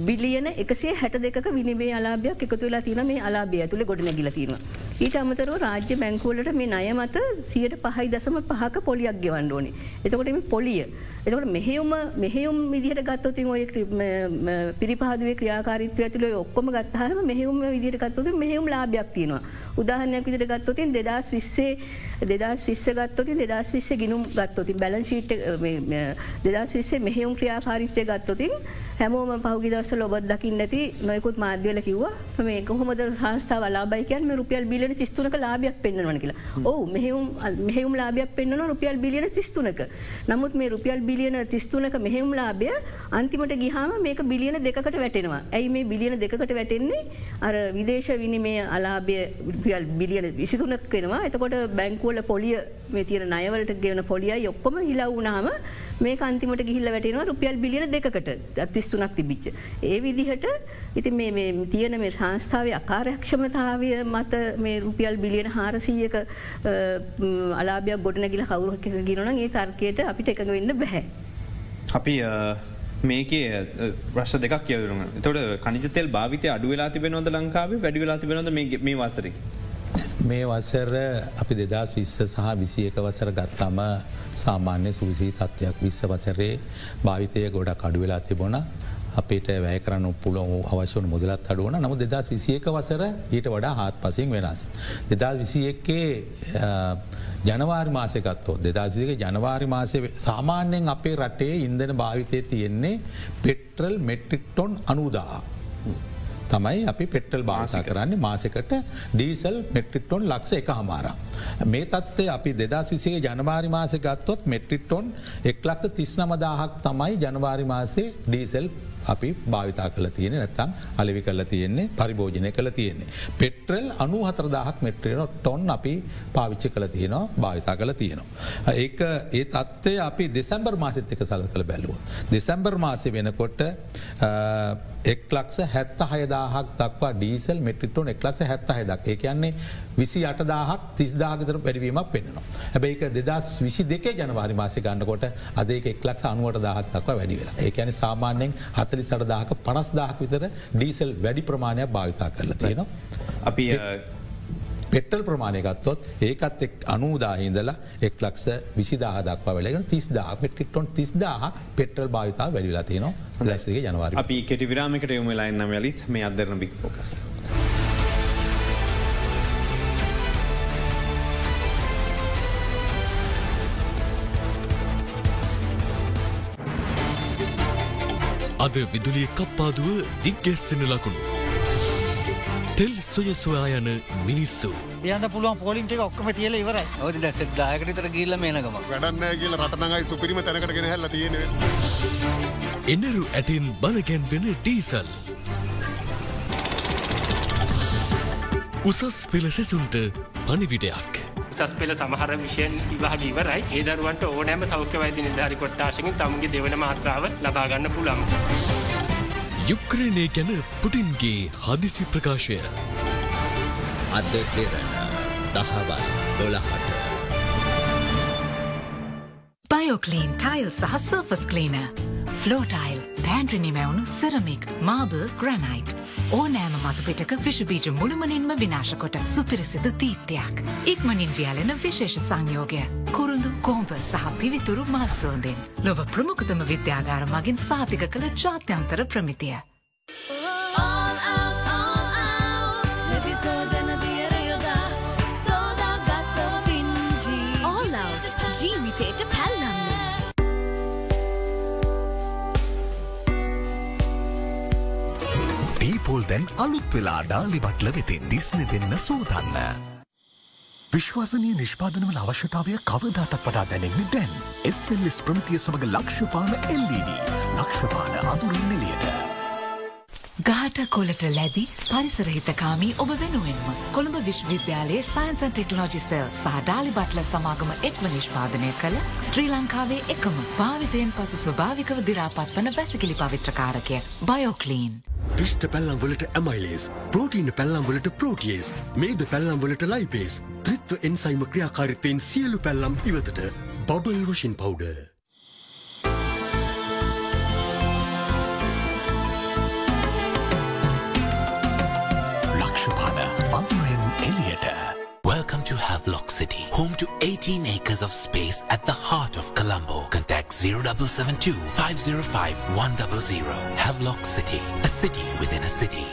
බිලියන එකසේ හැට දෙක විනිේ අලාභයක් එකතු වෙලා තින මේ අලාභය ඇතුළ ගොඩ නැගිල තියෙන. ඊට අමතරව රාජ්‍ය බැංකුවලට මේ නය මත සියට පහයි දසම පහක පොලියක් ගෙවන්න ඕනේ. එතකොට මේ පොලිය. එතකට මෙහෙවුම මෙහෙවුම් විදිහට ගත්තොතින් ඔය පිරිපහදුවේ ක්‍රියාකාරිත්ව ඇතුළ ඔක්කොම ගත්හම මෙහෙවුම විදිට ගත්තොති මෙහෙවුම් ලාභයක් තියෙනවා. උදාහනයක් විදිට ගත්තොතින් දෙදස් විස්සේ දෙදස් විස්ස ගත්තොතින් දෙදස් විස්ස ගිනුම් ගත්තොතින් බැලන්ශීට් දෙදස් විස්සේ මෙහෙවුම් ක්‍රියාකාරිත්වය ගත්තොතින් හැමෝම පහුගි දවස ලොබත් දකින්න නැති නොයකුත් මාධ්‍යල කිව්වා මේ කොහොමද සංස්ථාව ලාබයිකයන් මේ රුපියල් බිලියන තිස්තුනක ලාභයක් පෙන්න්නවන කියලා. ඕ මෙහෙවුම් මෙහෙවුම් ලාභයක් පෙන්න්නන රුපියල් බිලියන තිස්තුනක. නමුත් මේ රුපියල් බිලියන තිස්තුනක මෙහෙවුම් ලාභය අන්තිමට ගිහාම මේක බිලියන දෙකට වැටෙනවා. ඇයි මේ බිලියන දෙකට වැටෙන්නේ? අර විදේශ විනිමේ අලාභය රුපියල් බිලියන විසිතුනක් වෙනවා. එතකොට බැංකුවල පොලිය මේ තියෙන නයවලට ගෙවන පොලියයි ඔක්කොම හිලවුනාම මේ අන්තිමට ගිහිල්ල වැටෙනවා රුපියල් බිලියන දෙකට අතිස්තුනක් තිබිච්ච. ඒ විදිහට ඉති මේ තියෙන මේ සංස්ථාව අකාරයක්ෂමතාවය මත මේ රුපියල් බිලියන හාරසීයක අලාභයක් ගොඩනැගිල කවුරක් ගිරන ඒ තර්කයට අපිට එකඟ වෙන්න බැහැ. අපි මේකේ ප්‍රශ් දෙක් කියවරුම තොට කනිතෙල් භාවිතය අඩු වෙලා තිබෙනොද ලංකාවේ වැඩි වෙලා තිබෙනොද මේ වසර. මේ වසර අපි දෙදස් විස්ස සහ විසියක වසර ගත්තම සාමාන්‍ය සූසී තත්ත්වයක් විස්ස වසරේ භාවිතය ගොඩක් අඩු වෙලා තිබුණ අපිට වැය කරන්න පුල අවශ්‍යවන මුදලත් අඩුවන නමු දෙදස් විසියක වසර ඊට වඩා හත් පසින් වෙනස්. දෙදස් විසියක්කේ ජනවාරි මාසකත්තෝ දෙදසික ජනවාරි මාසය සාමාන්‍යයෙන් අපේ රටේ ඉන්දන භාවිතය තියෙන්නේ පෙට්‍රල් මෙට්‍රික්ටොන් අනුදා. තමයි අපි පෙට්ටල් භාස කරන්නේ මාසකට ඩීසල් මෙට්‍රික්ටොන් ලක්ෂ එක හමාරා. මේ තත්වේ අපි දෙදස් විසේ ජනවාරි මාස ගත්තොත් මෙට්‍රික්ටොන් එක් ලක්ෂ තිස් නමදාහක් තමයි ජනවාරි මාසේ ඩීසල් අපි භාවිතා කල තියෙන නැත්තම් අලිවි කල තියෙන්නේ පරිභෝජනය කළ තියෙන්නේ. පෙට්‍රල් අනු හතරදාහක් මෙට්‍රේන ටොන් අපි පාවිච්චි කළ තියෙනවා භාවිතා කළ තියෙනවා. ඒක ඒ තත්ත්වය අපි දෙසැම්බර් මාසිත්තක සල කළ බැලුව. දෙසැම්බර් මාසය වෙනකොට එක් ලක්ෂ හැත්ත හයදාහක් දක්වා ඩීසල් මෙට්‍රිටෝන් එක්ලක්ෂ හැත්ත හයදක් ඒ කියන්නේ විසි අටදාහක් තිස්දාගතර වැඩවීමක් පෙන්නවා. හැබැයික දෙදස් විසි දෙකේ ජනවාරි මාසය ගන්නකොට අදේ එක්ලක් අනුවට දාහක් දක්වා වැඩි වෙලා ඒකැන සාමාන්‍යෙන් හතලි සටදාහක පනස් දාහක් විතර ඩීසල් වැඩි ප්‍රමාණයක් භාවිතා කරලා තියෙනවා. අපි පෙටල් ප්‍රමාණයගත්තොත් ඒකත් එක් අනූදාහින්දලා එක් ලක්ෂ විසිදාහ දක්වා වැලගෙන තිස්දා පෙටික්ටොන් තිස්දාහ පෙටල් භාවිතා වැඩිලා තියනවා ලක්ෂගේ ජනවාර අපි කෙටි විරාමිකට යොමලයින්න මලිත් මේ අදරන බික් ෆෝකස්. අද විදුලිය කප්පාදුව දිග්ගැස්සෙන ලකුණු. තෙල් සොය සොයා යන මිනිස්සු. යන්න පුළුවන් පොලින්ට ඔක්කම තියල ඉවර ඔද දැසට දායකටතර ගිල්ල මේනකම වැඩන්න කියල රටනඟයි සුපිරිම තැනකටගෙන හැල තියෙන. එනරු ඇටින් බලගැන්වෙන ඩීසල්. උසස් පෙළ සැසුන්ට පනිවිඩයක්. උසස් පෙළ සමහර විෂයන් විවාහග ඉවරයි ඒ දරුවන්ට ඕනෑම සෞඛ්‍ය වෛද්‍ය නිධාරි කොට්ටාශකින් තමුගේ දෙවන මාත්‍රාව ලබාගන්න පුළම්. යුක්්‍රණය ගැන පුටින්ගේ හදිසි ප්‍රකාශය. අද දෙරන දහවල් දොළහට. බයෝකලීන් ටයිල් සහ සර්ෆස් කලීන. ෆලෝටයිල් පෑන්ට්‍රනිමැවුණු සෙරමික් මාබල් ග්‍රනයිට්. ඕනෑම මතුපිටක විෂබීජ මුළුමනින්ම විනාශකොට සුපිරිසිදු දීප්තියක්. ඉක්මනින් වියලෙන විශේෂ සංයෝගය. කුරුඳු කෝම්ප සහ පිවිතුරු මත්සෝන්දෙන්. ලොව ප්‍රමුඛතම විද්‍යාගාර මගින් සාතික කළ ජාත්‍යන්තර ප්‍රමිතිය. ජීවිතයට පැල්ලන්න. ඩීපෝල් දැන් අලුත් වෙලා ඩාලි බට්ල වෙතින් දිස්න වෙන්න සූදන්න. විශ්වාසනය නිෂ්පාදනවල අවශ්‍යතාවය කවදාටත් වඩා දැනෙන්නේ දැන්. එස්සල්ස් ප්‍රමිතිය සමඟ ලක්ෂපාන LED ලක්ෂපාන අදුරින් නිලියට. ගහට කොලට ලැදි පරිසරහිතකාමී ඔබ වෙනුවෙන්ම. කොළඹ විශ්වවිද්‍යාලයේ සයින්සන් ටෙක්නෝජි සෙල් සහ ඩාලි බට්ල සමාගම එක්ව නිෂ්පාදනය කළ ශ්‍රී ලංකාවේ එකම භාවිතයෙන් පසු ස්වභාවිකව දිරාපත් වන වැසිකිලි පවිත්‍රකාරකය බයෝකලීන්. පිෂ්ට පැල්ලම්වලට ඇමයිලේස් ප්‍රෝටීන පැල්ලම්වලට ප්‍රෝටියස් මේද පැල්ලම්වලට ලයිපේස් ත්‍රිත්ව එන්සයිම ක්‍රියාකාරිත්වයෙන් සියලු පැල්ලම් ඉවතට bubble washing powder. City, home to 18 acres of space at the heart of Colombo. Contact 0772 505 100. Havelock City, a city within a city.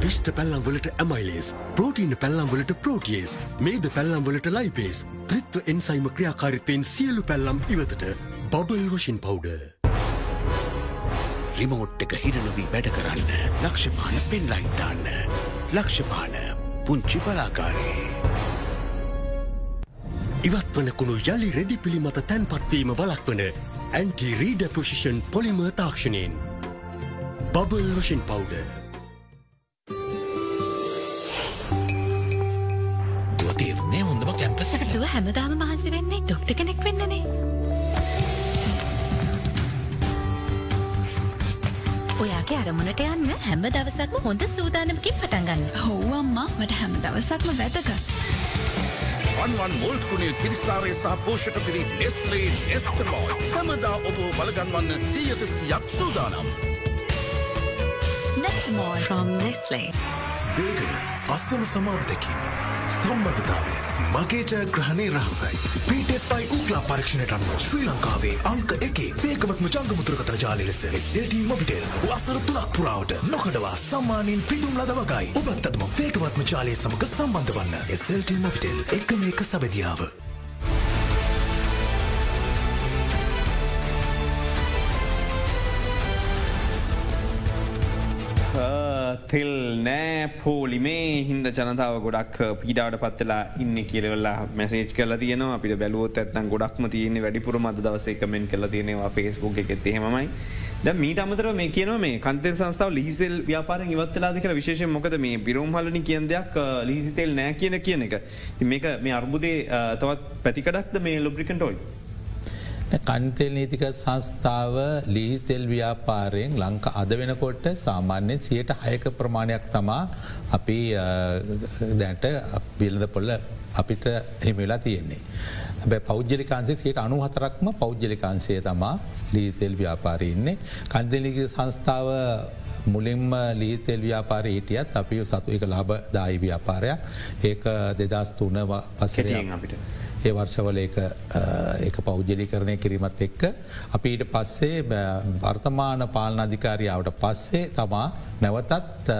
පිෂ්ට පැල්ලම්වලට ඇමයිලේස් ප්‍රෝටීන පැල්ලම්වලට ප්‍රෝටියස් මේද පැල්ලම්වලට ලයිපේස් ත්‍රිත්ව එන්සයිම ක්‍රියාකාරිත්වයෙන් සියලු පැල්ලම් ඉවතට බබල් වශින් පවුඩ. රිමෝට් එක හිරනොවී වැඩ කරන්න ලක්ෂපාන පෙන් ලයිට්දාන්න. ලක්ෂපාන පුංචි බලාකාරේ. ඉවත් වනකුණු යළි රෙදිපිළි මත තැන්පත්වීම වලක්වන anti රීඩ position පොලිම තාක්ෂණයෙන්. Bubble washing powder. තේරුණේ හොඳම කැම්පසකට දුව හැමදාම මහන්සි වෙන්නේ ඩොක්ට කෙනෙක් වෙන්නනේ. ඔයාගේ අරමුණට යන්න හැම දවසක්ම හොඳ සූදානමකින් පටන්ගන්න. හොවම්මා මට හැම දවසක්ම වැදක. වන් මුල්කුණේ කිරිසාරය සහ පෝෂක පිරි නෙස්ලේ නෙස්ටමෝල් සමදා ඔබ බලගන්වන්න සීයට සියක් සූදානම්. Nestamol from Nestle. වේගය අස්සම සමාධ දැකීම. සම්බධතාවය මගේ ජයග්‍රහණය රහසයි. ස්පීටෙස්පයි උක්ලා පරීක්ෂණයට අනුව ශ්‍රී ලංකාවේ අංක එකේ වේගමත්ම ජංගමුතුරකතර ජාලි ලෙස එල්ටී මොබිටෙල් වසර තුනක් පුරාවට නොකඩවා සම්මානයෙන් පිදුම් ලද වගයි. ඔබත් අදම වේගවත්ම ජාලය සමඟ සම්බන්ධ වන්න. එල්ටී මොබිටෙල් එක මේක සබැදියාව. තෙල් නෑ පෝලි මේ හින්ද ජනතාව ගොඩක් පීඩාට පත්වෙලා ඉන්න කියලවෙල්ලා මැසේජ් කල තියන අපිට බැලුවොත් ඇත්තන් ගොඩක්ම තියන්නේ වැඩිපුර මද දවස එකමෙන් කල තියෙනවා පේස්බුක් එකෙත් එහෙමයි ද මීට අමතර මේ කියන මේ කන්තෙන් සංස්ථාව ලිහිසෙල් ව්‍යාපාරෙන් ඉවත්තලාද කියලා විශේෂ මොකද මේ පිරුම්හලනි කියෙන් දෙයක් ලිහිසිතෙල් නෑ කියන කියන එක. ති මේක මේ අර්බුදේ තවත් පැතිකඩක්ද මේ ලොබ්‍රිකන්ටෝයි. කන්තෙල් නීතික සංස්ථාව ලීතෙල් ව්‍යාපාරයෙන් ලංක අද වෙනකොට සාමාන්‍යයෙන් සියට හයක ප්‍රමාණයක් තමා අපි දැන්ට බිල්ද පොල්ල අපිට හිමිලා තියෙන්නේ. බැ පෞද්ජලිකාන්සේ සයට අනු හතරක්ම පෞද්ජලිකාන්සය තමා ලීතෙල් ව්‍යාපාරයන්නේ. කන්දලික සංස්ථාව මුලින්ම ලීතෙල් ව්‍යාපාර හිටියත් අපි සතු එක ලාබ දායි ව්‍යාපාරයක් ඒක දෙදස් තුන පසරයෙන් අපිට. ඒ වර්ෂවල එක පෞද්ජලි කරණය කිරීමත් එක්ක. අපි ඊට පස්සේ වර්තමාන පාලන අධිකාරියාවට පස්සේ තමා නැවතත්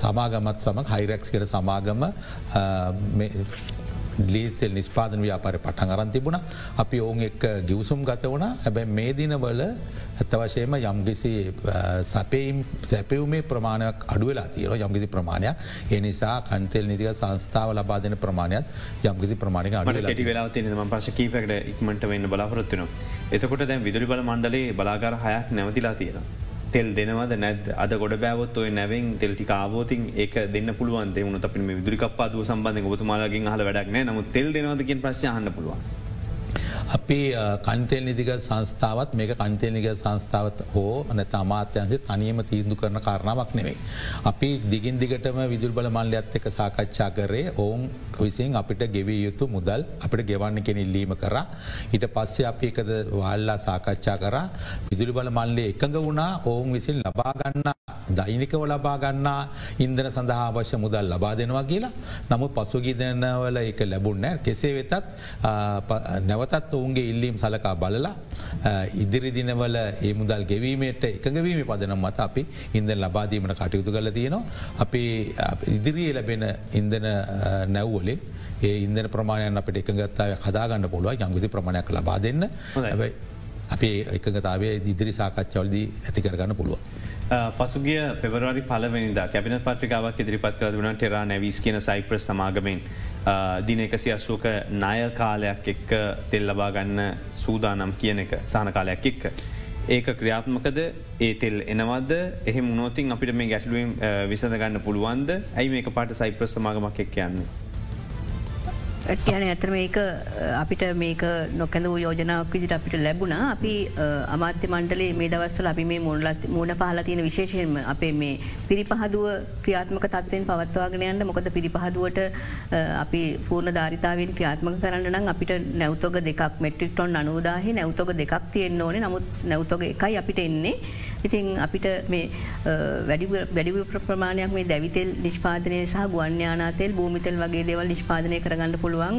සමාගමත් සමඟ හයිරක්ස්කට සමාගම ලීස්තෙල් නිස්පාදන ව්‍යාපාර පටන් අරන් තිබුණ. අපි ඔවුන් එක් ගිවසුම් ගත වුණ. හැබැ මේ දිනවල ඇත්ත වශයම යම්කිසි සපයිම් සැපවුමේ ප්‍රමාණයක් අඩුවලා තියර යම්කිසි ප්‍රමාණයක්. ඒ නිසා කන්තෙල් නිතික සංස්ථාව ලබා දෙන ප්‍රමාණයක් යම්කිසි ප්‍රමාණක ට වෙලා ම පශ කීපකට ඉක්මට වෙන්න බලාපොරොත්තිනවා. එතකොට දැන් විදුලි බල මණ්ඩලේ බලාගර හයක් නැවතිලා තියෙනවා. තෙල් දෙනවද නැද අද ගොඩ බෑවොත් ඔය නැවෙන් තෙල්ටි කාවෝතින් ඒක දෙන්න පුළුවන් දෙවුණු අපි මේ විදුරිකප්පාදුව සම්බන්ධ ඔබතුමාලගින් හල වැඩක් නෑ නමුත් තෙල් දෙනවදකින් ප්‍රශ්හන්න පුළුවන්. අපි කන්තෙල් නිදික සංස්ථාවත් මේක කන්තෙල්නික සංස්ථාවත් හෝ නැත අමාත්‍යන්සේ තනියම තීන්දු කරන කාරණාවක් නෙවෙයි. අපි දිගින් දිගටම විදුල් බල මල්ලයත් එක සාකච්ඡා කරේ ඔවුන් විසින් අපිට ගෙවී යුතු මුදල් අපිට ගෙවන්න කෙන ඉල්ලීම කර. ඊට පස්සේ අපි එකද වාල්ලා සාකච්ඡා කර. විදුලි බල මල්ලේ එකඟ වුණා. ඔවුන් විසින් ලබාගන්න දෛනිකව ලබා ගන්නා ඉන්දන සඳහා අවශ්‍ය මුදල් ලබා දෙනවා කියලා. නමුත් පසුගිදනවල එක ලැබුන්න කෙසේ වෙතත් නැවතත් ඔවුන්ගේ ඉල්ලීම් සලකා බලලා ඉදිරි දිනවල ඒ මුදල් ගෙවීමට එකගවීම පදනම් මත අපි ඉන්ද ලබාදීමට කටයුතු කල තියෙනවා. අපි ඉදිරියේ ලැබෙන ඉන්දන නැව්වලින් ඒ ඉන්දන ප්‍රමාණයන් අපට එකගත්තාව කදාගන්න පුළුව යම්ගති ප්‍රමාණයක් ලබා දෙන්න. හැබයි අපේ එකගතාවේ ඉදිරි සාකච්ඡවලදී ඇති කරගන්න පුළුවන්. පසුගිය පෙවරරි පලවෙනිද කැබින පත්‍රිකාවක් ඉදිරිපත් කර වුණ ටෙරා නැවිස් කියන සයිප්‍රස් සමාගමෙන්. දින එකසි අස්සෝක ණය කාලයක් එක්ක තෙල් ලබා ගන්න සූදානම් කියන එක සහන කාලයක් එක්ක. ඒක ක්‍රියාත්මකද? ඒ තෙල් එනවද? එහ මුණෝතින් අපිට මේ ගැස්ලුවෙන් විසඳ ගන්න පුළුවන්ද? ඇයි මේක පාට සයිප්‍රස් සමාගමක් එක් කියන්නේ. කියන ඇතර මේක අපිට මේක නොකැඳ යෝජනාවක් විදිට අපිට ලැබුණ. අපි අමාත්‍ය මණ්ඩලේ මේ දවස්සල අපි මේ මුණලත් මුණ පහලා තියෙන විශේෂයෙන්ම අපේ මේ පිරිපහදුව ක්‍රියාත්මක තත්වයෙන් පවත්වාගෙනයන්න මොකද පිරිපහදුවට අපි පූර්ණ ධාරිතාවෙන් ක්‍රියාත්මක කරන්න නම් අපිට නැවතොග දෙකක් මෙට්‍රික්ටොන් අනුදාහි නැවතොග දෙකක් තියෙන්න්න ඕනේ. නමුත් නැවතොග එකයි අපිට එන්නේ. ඉතින් අපිට මේ වැඩිව ප්‍රමාණයක් මේ දැවිතෙල් නිෂ්පාදනය සහ ගුවන්්‍යානාතෙල් භූමිතෙල් වගේ දේවල් නිෂ්පාදනය කරගන්න පුළුවන්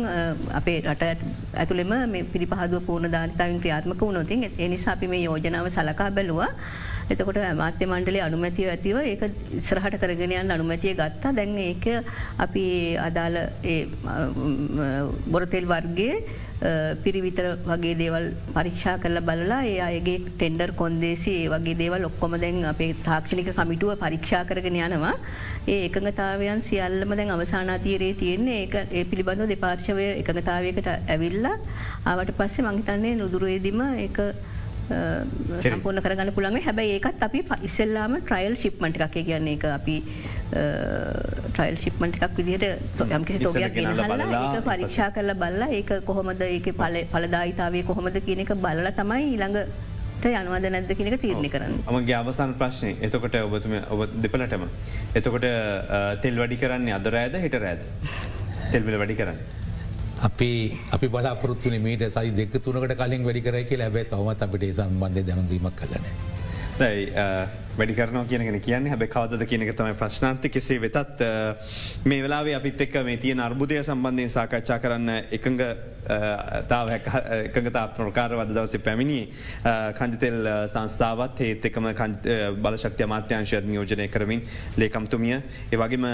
අපේ රට ඇතුළෙම මේ පිරිපහදුව පූර්ණ ධාරිතාවන් ක්‍රියාත්මක වුණොතින් එනිසා අපි මේ යෝජනාව සලකා බැලවා. එතකොට මාත්‍ය මණ්ඩලේ අනුමැතිව ඇතිව ඒක ඉස්රහට කරගෙනයන් අනුමැතිය ගත්තා දැන් ඒක අපි අදාළ බොරතෙල් වර්ගේ පිරිවිතර වගේ දේවල් පරීක්ෂා කරල බලලා ඒ අයගේ ටෙන්ඩර් කොන්දේසි වගේ දේවල් ඔක්කොම දැන් අපේ තාක්ෂණික කමිටුව පරීක්ෂා කරගෙන යනවා. ඒ එකඟතාවයන් සියල්ලම දැන් අවසානාතීරයේ තියෙන්නේ ඒ ඒ පිළිබඳව දෙපාර්ශවය එකඟතාවයකට ඇවිල්ලා ආවට පස්සේ මංහිතන්නේ නුදුරේදිම ඒ සම්පූර්ණ කරගන්න පුළන්ගේ හැබැයි ඒකත් අපි ඉස්සෙල්ලාම ට්‍රයිල් ශිප්මට එකක්. කියන්නේ එක අපි ට්‍රයිල් ශිප්මට එකක් විදිහට යම්කිසි තෝගයක් ගෙනහල්ලා ඒක පරීක්ෂා කරලා බල්ලා ඒක කොහොමද ඒක පල පලදායිතාවේ කොහොමද කියන එක බලල තමයි ඊළඟ යනවද නැද කියනක තීරණය කරන්න. මගේ අවසන් ප්‍රශ්නය එතකොට ඔබතුම ඔබ දෙපලටම එතකොට තෙල් වැඩි කරන්නේ අදරෑද හිට රෑද? තෙල්බිල වැඩි කරන්න. අපි අපි බලාපොරත්තුන මීට සයි දෙක තුනකට කලින් වැඩි කර කියලා. ඇබැ තවමත් අපිට සම්බන්ධය දැනුදීමක් කලන. දැයි වැඩි කරන කියන කියන හැබ කවද කියනක තමයි ප්‍රශ්නාන්ති කෙසේ වෙතත් මේ වෙලාවේ අපිත් එක්ක මේ තිය අර්බුදය සම්බන්ධය සාකච්ඡා කරන්න එකඟ එකඟතා ප්‍රකාරවද දවස පැමිණි කංජතෙල් සංස්ථාවත් ඒත් එකම බලශක්ති අමාත්‍යංශයත් නියෝජනය කරමින් ලේකම්තුමිය. ඒවගේම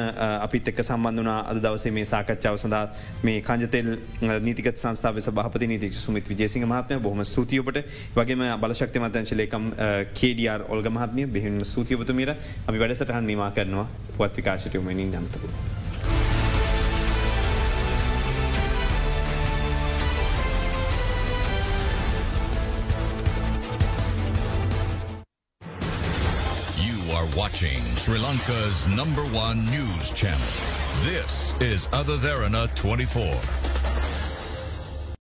අපිත් එක්ක සම්බන්ධනා අද දවසේ මේ සාකච්ඡාව සඳහා මේ කංජතෙල් නීතිකත් සංස්ථාව සභහපති නීතික සුමිත් විජේසිංහ මහත්මය බොහම ස්තුතියපට වගේම බලශක්ති මතංශ ලේකම් කේඩියර් ඔල්ග මහත්මිය බිහින් සූතියපතුමීට අපි වැඩසටහන් නිමා කරනවා පුවත් විකාශටයමනින් ජනතකු. watching Sri Lanka's number one news channel. This is Other Therana 24.